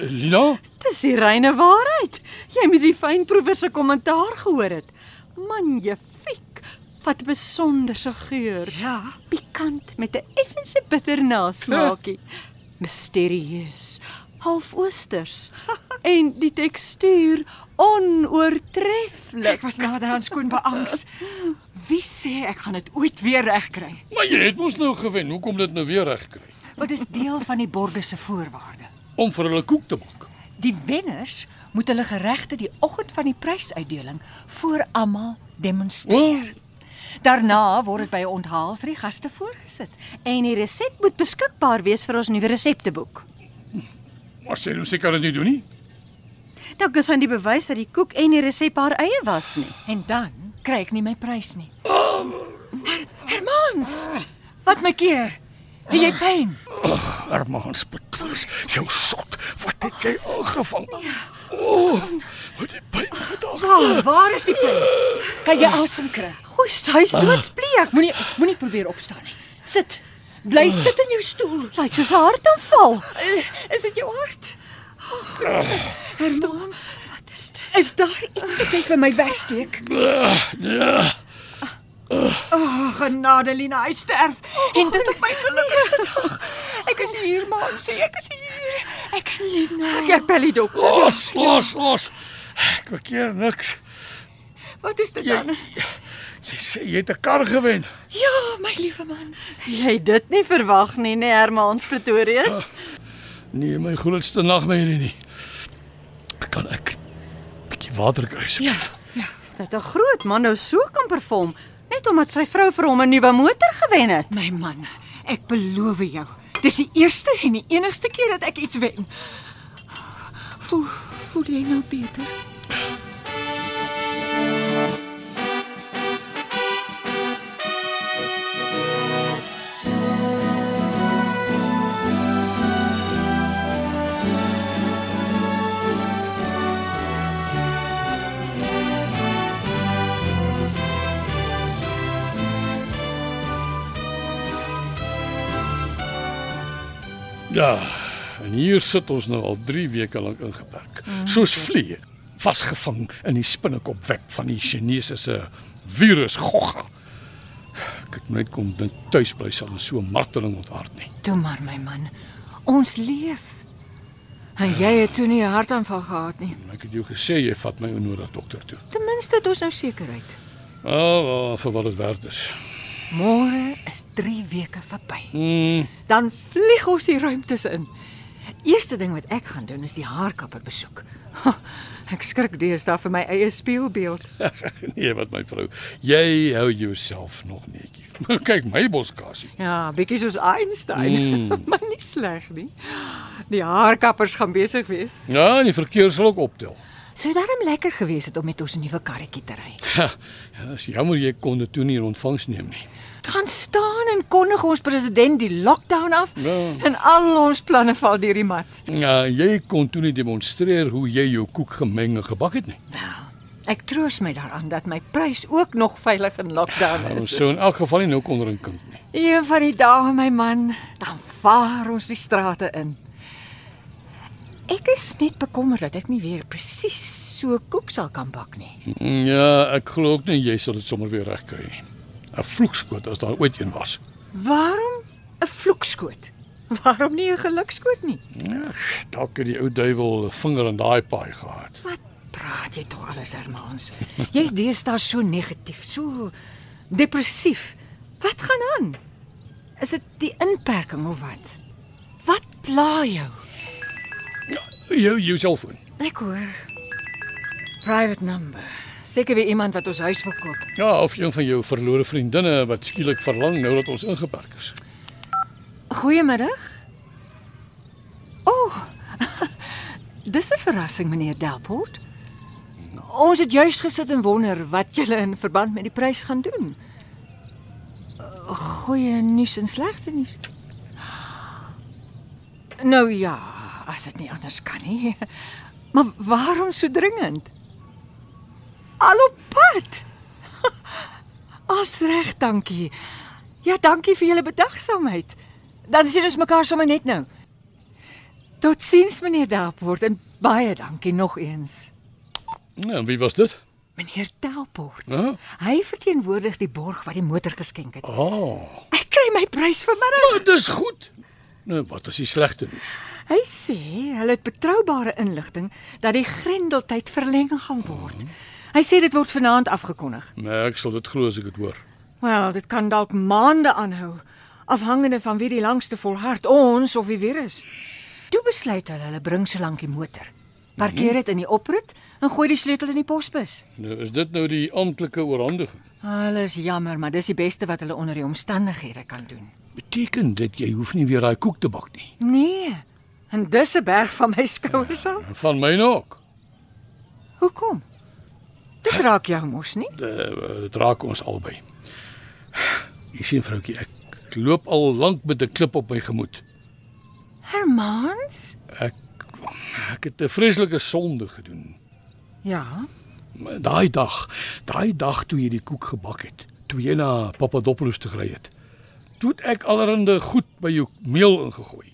Lina? Dis die reine waarheid. Jy moet die fynproewer se kommentaar gehoor het. Magnifiek. Wat 'n besonderse geur. Ja. Pikant met 'n effense bitter nasmaakie. Misterieus. Half oosters. en die tekstuur onoortreffelik. Ek was naderhand skoon beangs. Wie sê ek gaan dit ooit weer regkry? Maar jy het mos nou gewen. Hoekom dit nou weer reg kry? Wat is deel van die borgers se voorwaarde? Om vir hulle koek te maak. Die wenners moet hulle geregte die oggend van die prysuitdeling voor almal demonstreer. Daarna word dit by 'n onthaal vir die gaste voorgesit. En die resep moet beskikbaar wees vir ons nuwe resepteboek. Maar sê jy seker dit nie doen nie? Dalk is aan die bewys dat die koek en die resep haar eie was nie. En dan kry ek nie my prys nie. Her Hermans, wat my keer? Het jy pyn? Hermans Petrus, jou sot. Wat het jy aangevang? O, oh, wat die pyn gedag. Waar, waar is die pyn? Kan jy asem kry? Goeie, hy's doodsbleek. Moenie moenie probeer opstaan nie. Sit. Bly sit in jou stoel. Lyk soos 'n hartaanval. Is dit jou hart? Hermans, wat is dit? Is daar iets wat jy vir my wegsteek? Ja. O, oh, genade Lina, hy sterf. En dit op my gelukkigste dag. Ek is hier, man, sê ek is hier. Ek Lina. Ek ek bel die dokter. Los, los, los. Ek verkeer niks. Wat is dit Jy, dan? jy sê jy het 'n kar gewen. Ja, my liewe man. Jy het dit nie verwag nie, nee, Hermans Pretorius. Nee, my grootste nagmerrie nie. Kan ek bietjie water kry asseblief? Dat 'n groot man nou so kan perform net omdat sy vrou vir hom 'n nuwe motor gewen het. My man, ek beloof jou, dis die eerste en die enigste keer dat ek iets wen. Voel, voel jy nou beter? Ja, en hier sit ons nou al 3 weke lank ingeperk. Soos vliee, vasgevang in die spinnekopweb van die Chinese se virus Gogga. Ek het net kom dink tuis bly sal ons so marteling onthard nie. Toe maar my man. Ons leef. En jy het toe nie 'n hartaanval gehad nie. Ek het jou gesê jy vat my onnodig dokter toe. Ten minste het ons nou sekerheid. Ah, oh, vir wat dit werd is. Môre is 3 weke verby. Mm, Dan vlieg ons die ruimtes in. Eerste ding wat ek gaan doen is die haarkapper besoek. Ha, ek skrik deesdae vir my eie spieelbeeld. nee, wat my vrou. Jy hou jouself nog netjie. Kyk my boskasie. Ja, bietjie soos Einstein, Mm. maar nie sleg nie. Die haarkappers gaan besig wees. Ja, en die verkeer sal ook optel. Sou daarom lekker gewees het om met ons nuwe karretjie te ry. Ja, is jammer jy kon dit toe nie in ontvangs neem nie. Gaan staan en kondig ons president die lockdown af Ja. en al ons planne val deur die mat. Ja, jy kon toe nie demonstreer hoe jy jou koek gemeng en gebak het nie. Wel, ek troos my daaraan dat my prys ook nog veilig in lockdown Ons is. sou in elk geval nie nou kon drink nie. Een van die dae my man, dan vaar ons die strate in. Ek is net bekommerd dat ek nie weer presies so koek sal kan bak nie. Ja, ek glo ook nie jy sal dit sommer weer regkry nie. 'n Vloekskoot as daar ooit een was. Waarom 'n vloekskoot? Waarom nie 'n gelukskoot nie? Ag, dalk het die ou duiwel 'n vinger in daai paai gehad. Wat praat jy tog alles, Hermans? Jy's deesdae so negatief, so depressief. Wat gaan aan? Is dit die inperking of wat? Wat pla jou? Ja, jou jou selfoon. Ek hoor. Private number. Seker weer iemand wat ons huis wil koop. Ja, of een van jou verlore vriendinne wat skielik verlang nou dat ons ingeperk is. Goeiemiddag. O. Oh, dis 'n verrassing, meneer Delport. Ons het juis gesit en wonder wat julle in verband met die prys gaan doen. Goeie nuus en slegte nuus. Nou ja, as dit nie anders kan nie. Maar waarom so dringend? Al op pad. Als reg, dankie. Ja, dankie vir julle bedagsaamheid. Dan sien ons mekaar sommer net nou. Totsiens meneer Delport en baie dankie nog eens. Ja, en wie was dit? Meneer Delport. Ja. Hy verteenwoordig die borg wat die motor geskenk het. Oh, Ek kry my prys vanmiddag. maar dis goed. Nou, wat is die slegte nuus? Hy sê hulle het betroubare inligting dat die grendeltyd verleng gaan word. Hy sê dit word vanaand afgekondig. Nee, ek sal dit glo as ek dit hoor. Wel, dit kan dalk maande aanhou, afhangende van wie die langste volhard, ons of die virus. Toe besluit hulle hulle bring solank die motor. Parkeer dit in die oprit en gooi die sleutel in die posbus. Nou is dit nou die amptelike oorhandiging. Alles jammer, maar dis die beste wat hulle onder die omstandighede kan doen. Beteken dit jy hoef nie weer daai koek te bak nie? Nee. En dis 'n berg van my skouers af. Van myne ook. Hoekom? Dit raak jou mos nie? Eh, Dit raak ons albei. Jy sien vroutjie, ek loop al lank met 'n klip op my gemoed. Hermans? Ek ek het 'n vreeslike sonde gedoen. Ja. Daai dag, daai dag toe jy die koek gebak het, toe jy na Papadopoulos toe gery het. Toe het ek allerhande goed by jou meel ingegooi.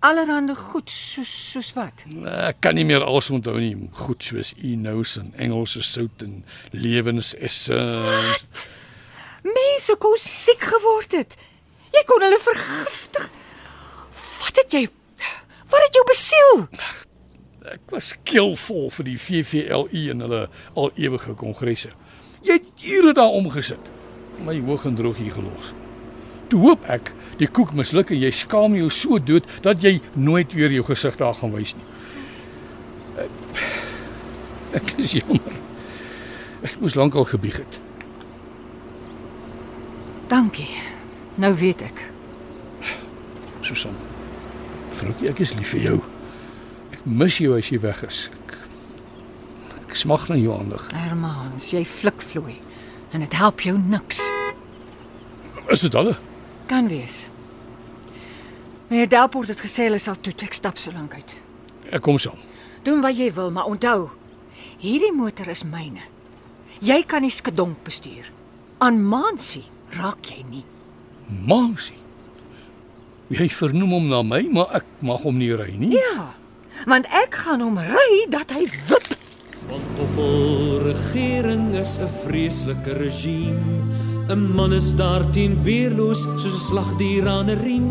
Allerhande goed soos soos wat? Ek kan nie meer alles onthou nie. Goed soos Enos en Engelse sout en lewensesse. Mense kon siek geword het. Jy kon hulle vergiftig. Wat het jy Wat het jou besiel? Ek was keelvol vir die VVLI en hulle al ewige kongresse. Jy het ure daar omgesit. My hoog en droog hier gelos. Toe hoop ek die koek misluk en jy skaam jou so dood dat jy nooit weer jou gesig daar gaan wys nie. Ek, is jammer. Ek moes lankal gebieg het. Dankie. Nou weet ek. Susan. Vroukie, ek is lief vir jou. Ek mis jou as jy weg is. Ek, ek smag na jou aandag. Hermans, jy flikvloei en dit help jou niks. Is dit alle? Kan wees. Meneer Delport het gesê hulle sal toe ek stap so lank uit. Ek kom saam. Doen wat jy wil, maar onthou, hierdie motor is myne. Jy kan die skedonk bestuur. Aan Mansie raak jy nie. Mansie. Jy vernoem hom na my, maar ek mag hom nie ry nie. Ja, want ek gaan hom ry dat hy wip. Pantoffel regering is 'n vreeslike regime. 'n Man is daarteen weerloos soos 'n slagdier aan 'n riem.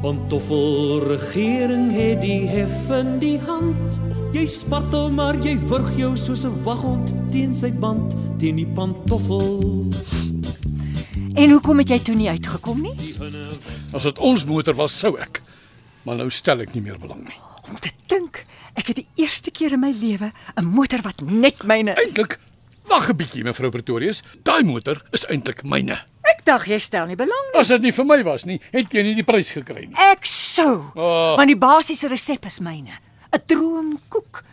Pantoffel regering het die hef in die hand. Jy spartel maar jy wurg jou soos 'n waghond teen sy band teen die pantoffel. En hoekom het jy toe nie uitgekom nie? As dit ons motor was, sou ek. Maar nou stel ek nie meer belang nie. Om te dink, ek het die eerste keer in my lewe 'n motor wat net myne is. Eintlik, wag 'n bietjie mevrou Pretorius, daai motor is eintlik myne. Ek dink jy stel nie belang nie. As dit nie vir my was nie, het jy nie die prys gekry nie. Ek sou. Oh. Want die basiese resep is myne. 'n Droomkoek.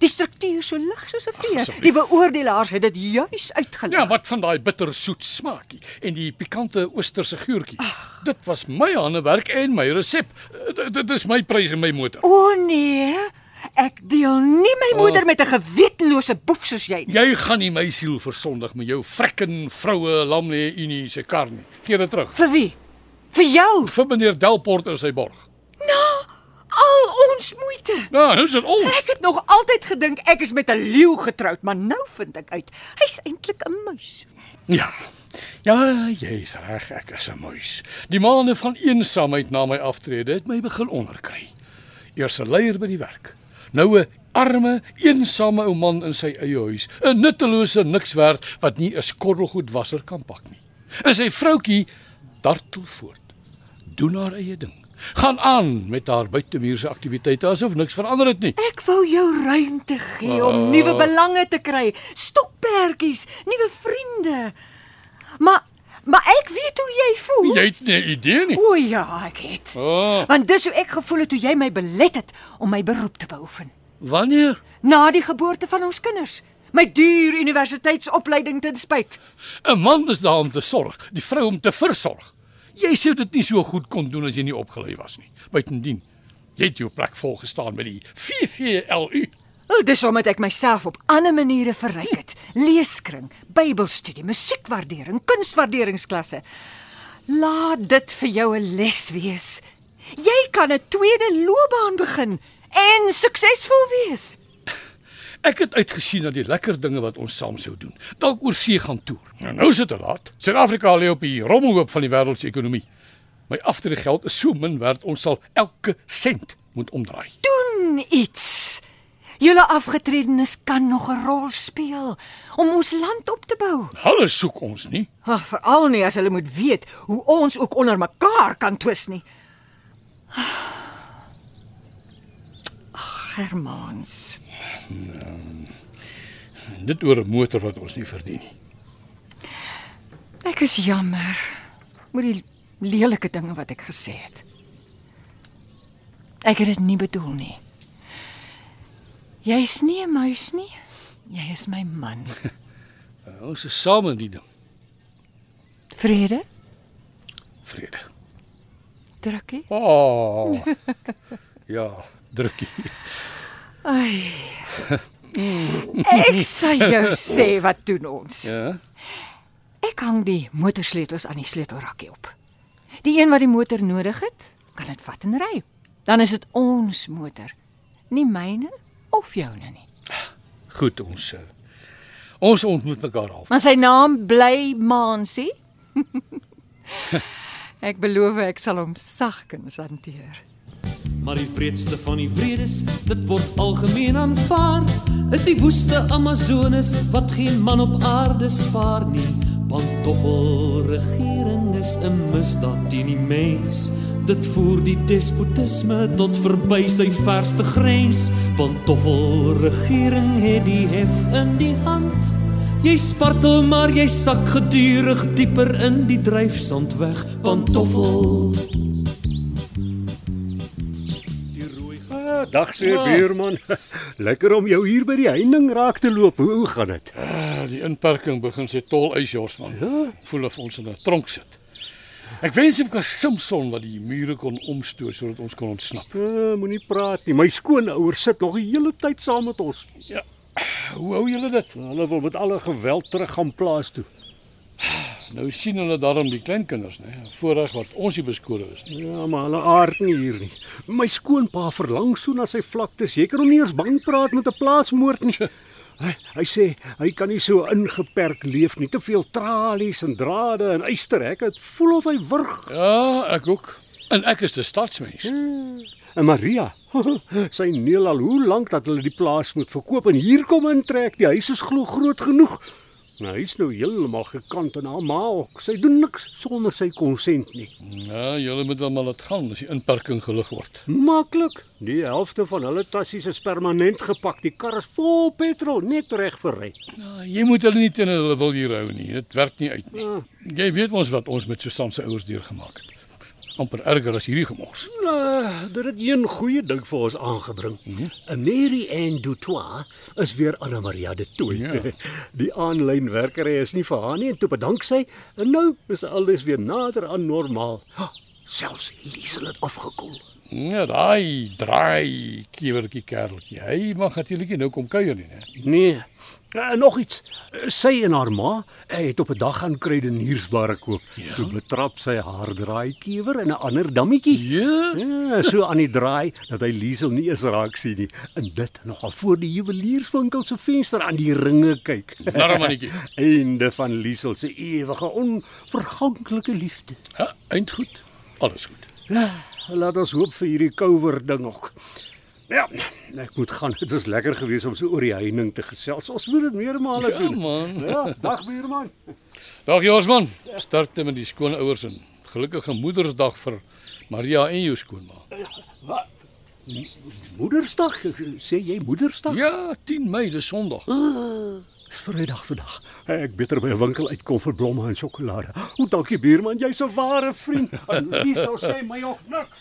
Die struktuur so lig soos 'n veer. Die beoordelaars het dit juis uitgelig. Ja, wat van daai bittersoet smaakie en die pikante oosterse geurtjie. Dit was my handewerk en my resep. Dit- is my prys en my motor. O nee. Ek deel nie my moeder met 'n gewetenlose boef soos jy nie. Jy gaan nie my siel versondig met jou frekken vroue lamle unie se kar nie. Gee dit terug. Vir wie? Vir jou. Vir meneer Delport in sy borg. Al ons moeite. Ja, nou is dit ons. Ek het nog altyd gedink ek is met 'n leeu getroud, maar nou vind ek uit hy's eintlik 'n muis. Ja. Ja, jy's reg, ek is 'n muis. Die maande van eensaamheid na my aftrede het my begin onderkry. Eers 'n leier by die werk. Nou 'n arme, eensame ou man in sy eie huis, 'n nuttelose nikswerd wat nie 'n skottelgoedwasser kan pak nie. En sy vroutjie dartel voort. Doen haar eie ding. Gaan aan met haar buitemuurse aktiwiteite asof niks verander het nie. Ek wou jou ruimte gee om Oh. nuwe belange te kry, stokperdjies, nuwe vriende. Maar maar ek weet hoe jy voel. Jy het 'n idee nie. O ja, ek het. Oh, Want dis hoe ek gevoel het toe jy my belet het om my beroep te beoefen. wanneer? Na die geboorte van ons kinders. My duur universiteitsopleiding ten spyt. 'n Man is daar om te sorg, die vrou om te versorg. Jy sou dit nie so goed kon doen as jy nie opgelei was nie. Buitendien, jy het jou plek vol gestaan met die VVLU. Wel, dis omdat ek myself op ander maniere verryk het. Leeskring, Bybelstudie, musiekwaardering, kunstwaarderingsklasse. Laat dit vir jou 'n les wees. Jy kan 'n tweede loopbaan begin en suksesvol wees. Ek het uitgesien na die lekker dinge wat ons saam sou doen. Dalk oor see gaan toer. Nou nou is dit te laat. Suid-Afrika lê op die rommelhoop van die wêreld se ekonomie. My aftreegeld is so min werd ons sal elke sent moet omdraai. Doen iets. Julle afgetredenes kan nog 'n rol speel om ons land op te bou. Hulle soek ons nie. Ag, veral nie as hulle moet weet hoe ons ook onder mekaar kan twis nie. Ag, Hermans. Dit oor 'n motor wat ons nie verdien nie. Ek is jammer oor die lelike dinge wat ek gesê het. Ek het dit nie bedoel nie. Jy's nie 'n muis nie. Jy is my man. Uh, ons is saam in die ding. Vrede, Vrede. drukkie. Oh. ja, drukkie. Ai. Ek sê jou sê wat doen ons? Ja. Ek hang die motorsleutels aan die sleutelrakkie op. Die een wat die motor nodig het, kan dit vat en ry. Dan is dit ons motor, nie myne of joune nie. Goed ons. Uh, ons ontmoet mekaar al. Maar sy naam bly Mansie. ek beloof ek sal hom sagkens hanteer. Maar die wreedste van die wredes, dit word algemeen aanvaar, is die woeste Amazones wat geen man op aarde spaar nie. Pantoffel regering is 'n misdaad teen die mens. Dit voer die despotisme tot verby sy verste grens. Pantoffel regering het die hef in die hand. Jy spartel maar jy sak gedurig dieper in die dryfsand weg. Pantoffel dag sê buurman. Lekker om jou hier by die heining raak te loop. Hoe gaan dit? Uh, die inperking begin sy tol uitjors man. Ja? Voel of ons in 'n tronk sit. Ek wens ek was Simpson wat die mure kon omstoot sodat ons kon ontsnap. Uh, Moenie praat nie. My skoonouers sit nog die hele tyd saam met ons. Ja. Hoe hou julle dit? Hulle wil met alle geweld terug gaan plaas toe. Nou sien hulle daarom die kleinkinders, né? Voorreg wat ons hier beskore is. Nie? Ja, maar hulle aard nie hier nie. My skoonpa verlang so na sy vlaktes. Jy kan hom nie eens bang praat met 'n plaasmoord nie. Hy, hy sê hy kan nie so ingeperk leef nie. Te veel tralies en drade en eysterhek. Dit voel of hy wurg. Ja, ek ook. En ek is 'n stadsmens. En Maria, sy neel al hoe lank dat hulle die plaas moet verkoop en hier kom intrek. Die huis is glo groot genoeg. Nou hy's nou heeltemal gekant en haar ma ook. Sy doen niks sonder sy konsent nie. Ja, julle moet maar laat gaan as die inperking gelig word. Maklik. Die helfte van hulle tassies is permanent gepak. Die kar is vol petrol, net reg vir ry. Ja, jy moet hulle nie teen hulle wil hier hou nie. Dit werk nie uit nie. Ja. Jy weet mos wat ons met Susan se ouers deurgemaak het. Amper erger as hierdie gemors. Nou, dit het een goeie ding vir ons aangebring. Mm -hmm. Mary Ann Dutoit is weer Anna Maria de Tooi. Ja. Die aanlyn werkery is nie vir haar nie en toe bedank sy en nou is alles weer nader aan normaal. Oh, selfs Liesel het afgekoel. Ja, daai draai kiewertjie kereltjie. Hy mag natuurlik nou kom kuier nie, né? Nee. Uh, nog iets. Sy en haar ma uh, het op 'n dag gaan kruideniersbare koop. Ja? Toe betrap sy haar draaikewer in 'n ander dammetjie. Ja. Ja, so aan die draai dat hy Liesel nie eens raak sien nie. En dit nogal voor die juwelierswinkel se venster aan die ringe kyk. Narmannetjie. Einde van Liesel se ewige onverganklike liefde. Ja, eind goed. Alles goed. Ja, laat ons hoop vir hierdie kouwer ding ook. Ja, ek moet gaan. Dit was lekker geweest om so oor die heining te gesels. Ons moet dit meermale Ja, doen. man. Ja, dag buurman. Dag Josman. Sterkte met die skoonouers en gelukkige Moedersdag vir Maria en jou skoonma. Moedersdag, sê jy Moedersdag? Ja, 10 Mei, dis Sondag. Dis Vrydag vandag. Ek beter by 'n winkel uitkom vir blomme en sjokolade. O, dankie buurman, jy's 'n ware vriend. En wie sou sê my ook niks?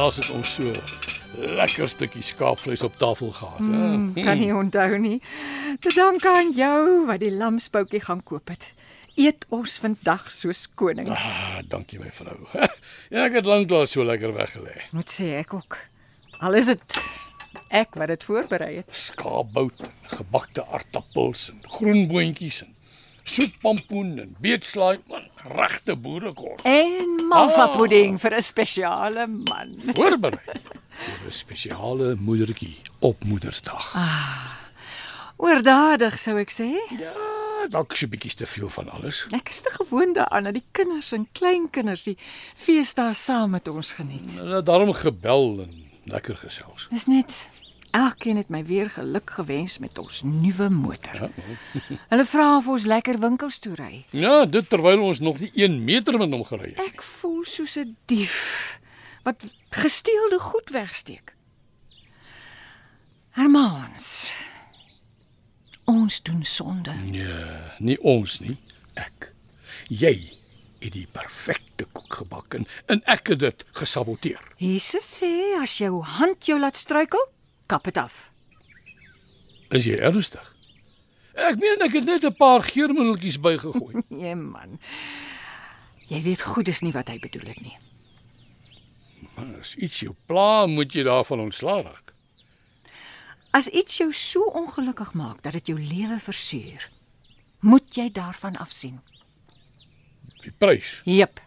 Laas het ons so lekker stukkie skaapvleis op tafel gehad. Mm, kan nie onthou nie. Te danke aan jou wat die lamsboutjie gaan koop het. Eet ons vandag soos konings. Ah, dankie my vrou. Ja, ek het lanklaas so lekker weggelê. Moet sê ek ook. Al is dit ek wat dit voorberei het. Skaapbout, gebakte aartappels en groenboontjies en soetpampoen en beetslaai, regte boerekos. En malva Ah. pudding vir 'n spesiale man. Voorberei vir 'n spesiale moedertjie op Moedersdag. Oordadig sou ek sê. Ja, dalk so 'n bietjie te veel van alles. Ek is te gewoond daaraan dat die kinders en kleinkinders die feesdae saam met ons geniet. Hulle daarom gebel en lekker gesels. Dis net elkeen het my weer geluk gewens met ons nuwe motor. Hulle vra of ons lekker winkels toe ry. Ja, dit terwyl ons nog nie 1 meter met hom gery het. Ek voel soos 'n dief wat gesteelde goed wegsteek. Hermans. Ons doen sonde. Nee, nie ons nie, ek. Jy het die perfekte koek gebak en, en ek het dit gesaboteer. Jesus sê as jou hand jou laat struikel, kap dit af. Is jy ernstig? Ek meen ek het net 'n paar geurmiddeltjies bygegooi. Nee man. Jy weet goed dis nie wat hy bedoel het nie. Maar as iets jou pla, moet jy daarvan ontslaa raak. As iets jou so ongelukkig maak dat dit jou lewe versuur, moet jy daarvan afsien. Die prys, Jep,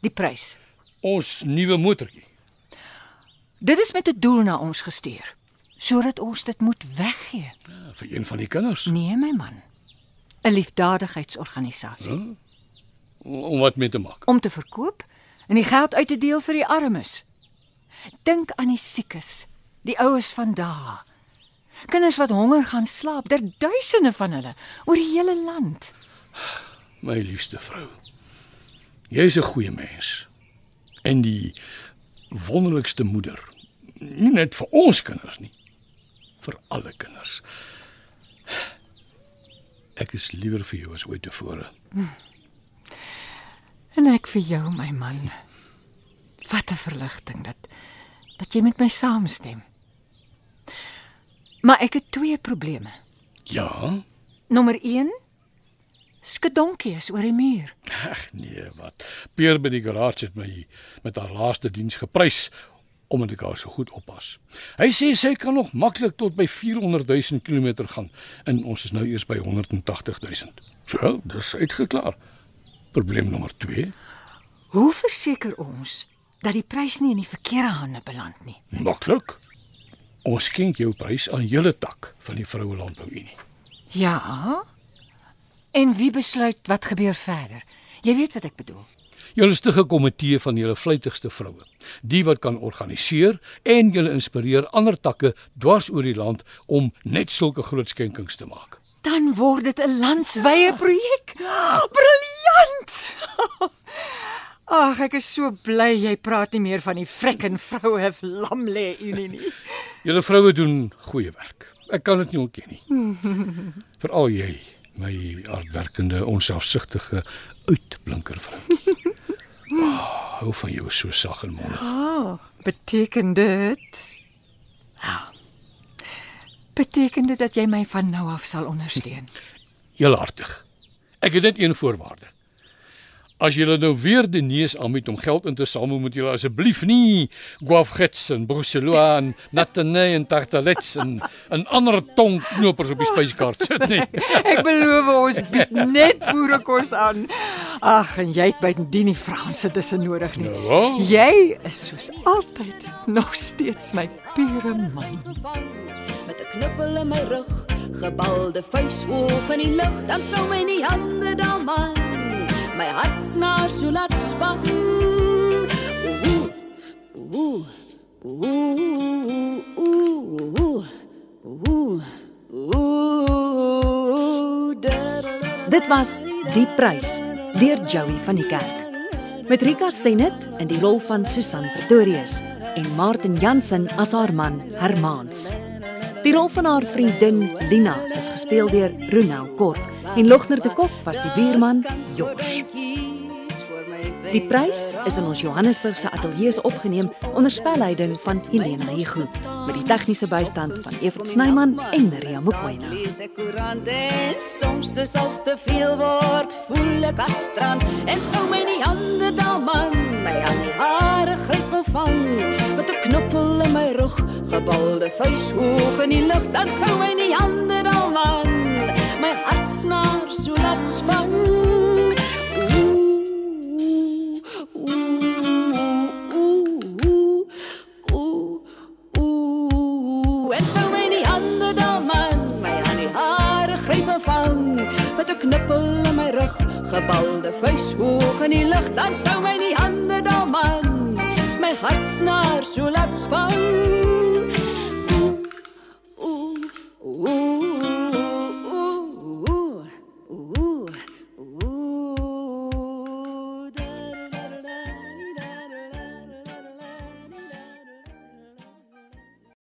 die prys. ons nuwe motortjie. Dit is met 'n doel na ons gestuur, sodat ons dit moet weggee. Ja, vir een van die kinders. Nee my man. 'n Liefdadigheidsorganisasie Huh? Om wat mee te maak. om te verkoop en die geld uit te deel vir die armes. Dink aan die siekes, die oues van daai. Kinders wat honger gaan slaap, daar duisende van hulle oor die hele land. My liefste vrou. Jy's 'n goeie mens. En die wonderlikste moeder. Nie net vir ons kinders nie, vir alle kinders. Ek is liewer vir jou as ooit tevore. En ek vir jou, my man. Wat 'n verligting dat dat jy met my saamstem. Maar ek het twee probleme. Ja? Nommer 1 Skedonkie is oor die muur. Ag nee, wat. Peer by die garage het my met haar laaste diens geprys omdat ek haar so goed oppas. Hy sê sy kan nog maklik tot by 400 000 km gaan en ons is nou eers by 180 000. So, dis uitgeklaar. Probleem nommer 2. Hoe verseker ons dat die prys nie in die verkeerde hande beland nie? Maklik. Ons skenk jou prys aan hele tak van die vroue landbou unie. Ja. En wie besluit wat gebeur verder? Jy weet wat ek bedoel. Julle stig 'n komitee van julle vlytigste vroue, die wat kan organiseer en julle inspireer ander takke dwars oor die land om net sulke groot skenkings te maak. Dan word dit 'n landswye projek. Briljant! Ag, ek is so bly jy praat nie meer van die frekken vroue lam lê unie nie. Julle vroue doen goeie werk Ek kan dit nie ontken nie. Veral jy, my hardwerkende, onselfsugtige uitblinker vriend. Oh, hou van jou so sag en mondig. Ah, beteken dit? Ja. Beteken dit dat jy my van nou af sal ondersteun? Heel hartig. Ek het net een voorwaarde. As jy nou weer die neus aanbied om geld in te samel, moet jy asseblief nie guavgets en brusselaise en natanee en tartelets en 'n ander tongknopers op die spyskaart sit nie. Ek beloof ons bied net boerekos aan. Ag, en jy het bydien nie Franse tussen nodig nie. Nou, Jy is soos altyd nog steeds my pure man. met 'n knippel in my rug, gebalde vuis hoog in die lug, dan sou my nie hande dan man my hartsnaar so laat span. Ooh, ooh, ooh, ooh, ooh, ooh. Dit was Die Prys deur Joey van die Kerk. Met Rika Senet in die rol van Susan Pretorius en Martin Jansen as haar man Hermans. Die rol van haar vriendin Lina is gespeel deur Ronel Kort en Logner de Kok was die buurman Josh. Die prys is in ons Johannesburgse ateljee se opgeneem onder spelleiding van Helena Hugo met die tegniese bystand van Evert Snyman en Maria en soms is als te veel word, voel ek as strand en sou my nie hande dan man, my aan die hare gryp en vang, met 'n knoppel in my rug, gebalde vuis hoog in die lug, dan sou my nie hande dan man, my hartsnaar so laat span. knippel in my rug, gebalde vuis hoog in die lug, dan sou my nie hande daal man. My hartsnaar so laat span. Ooh, ooh, ooh.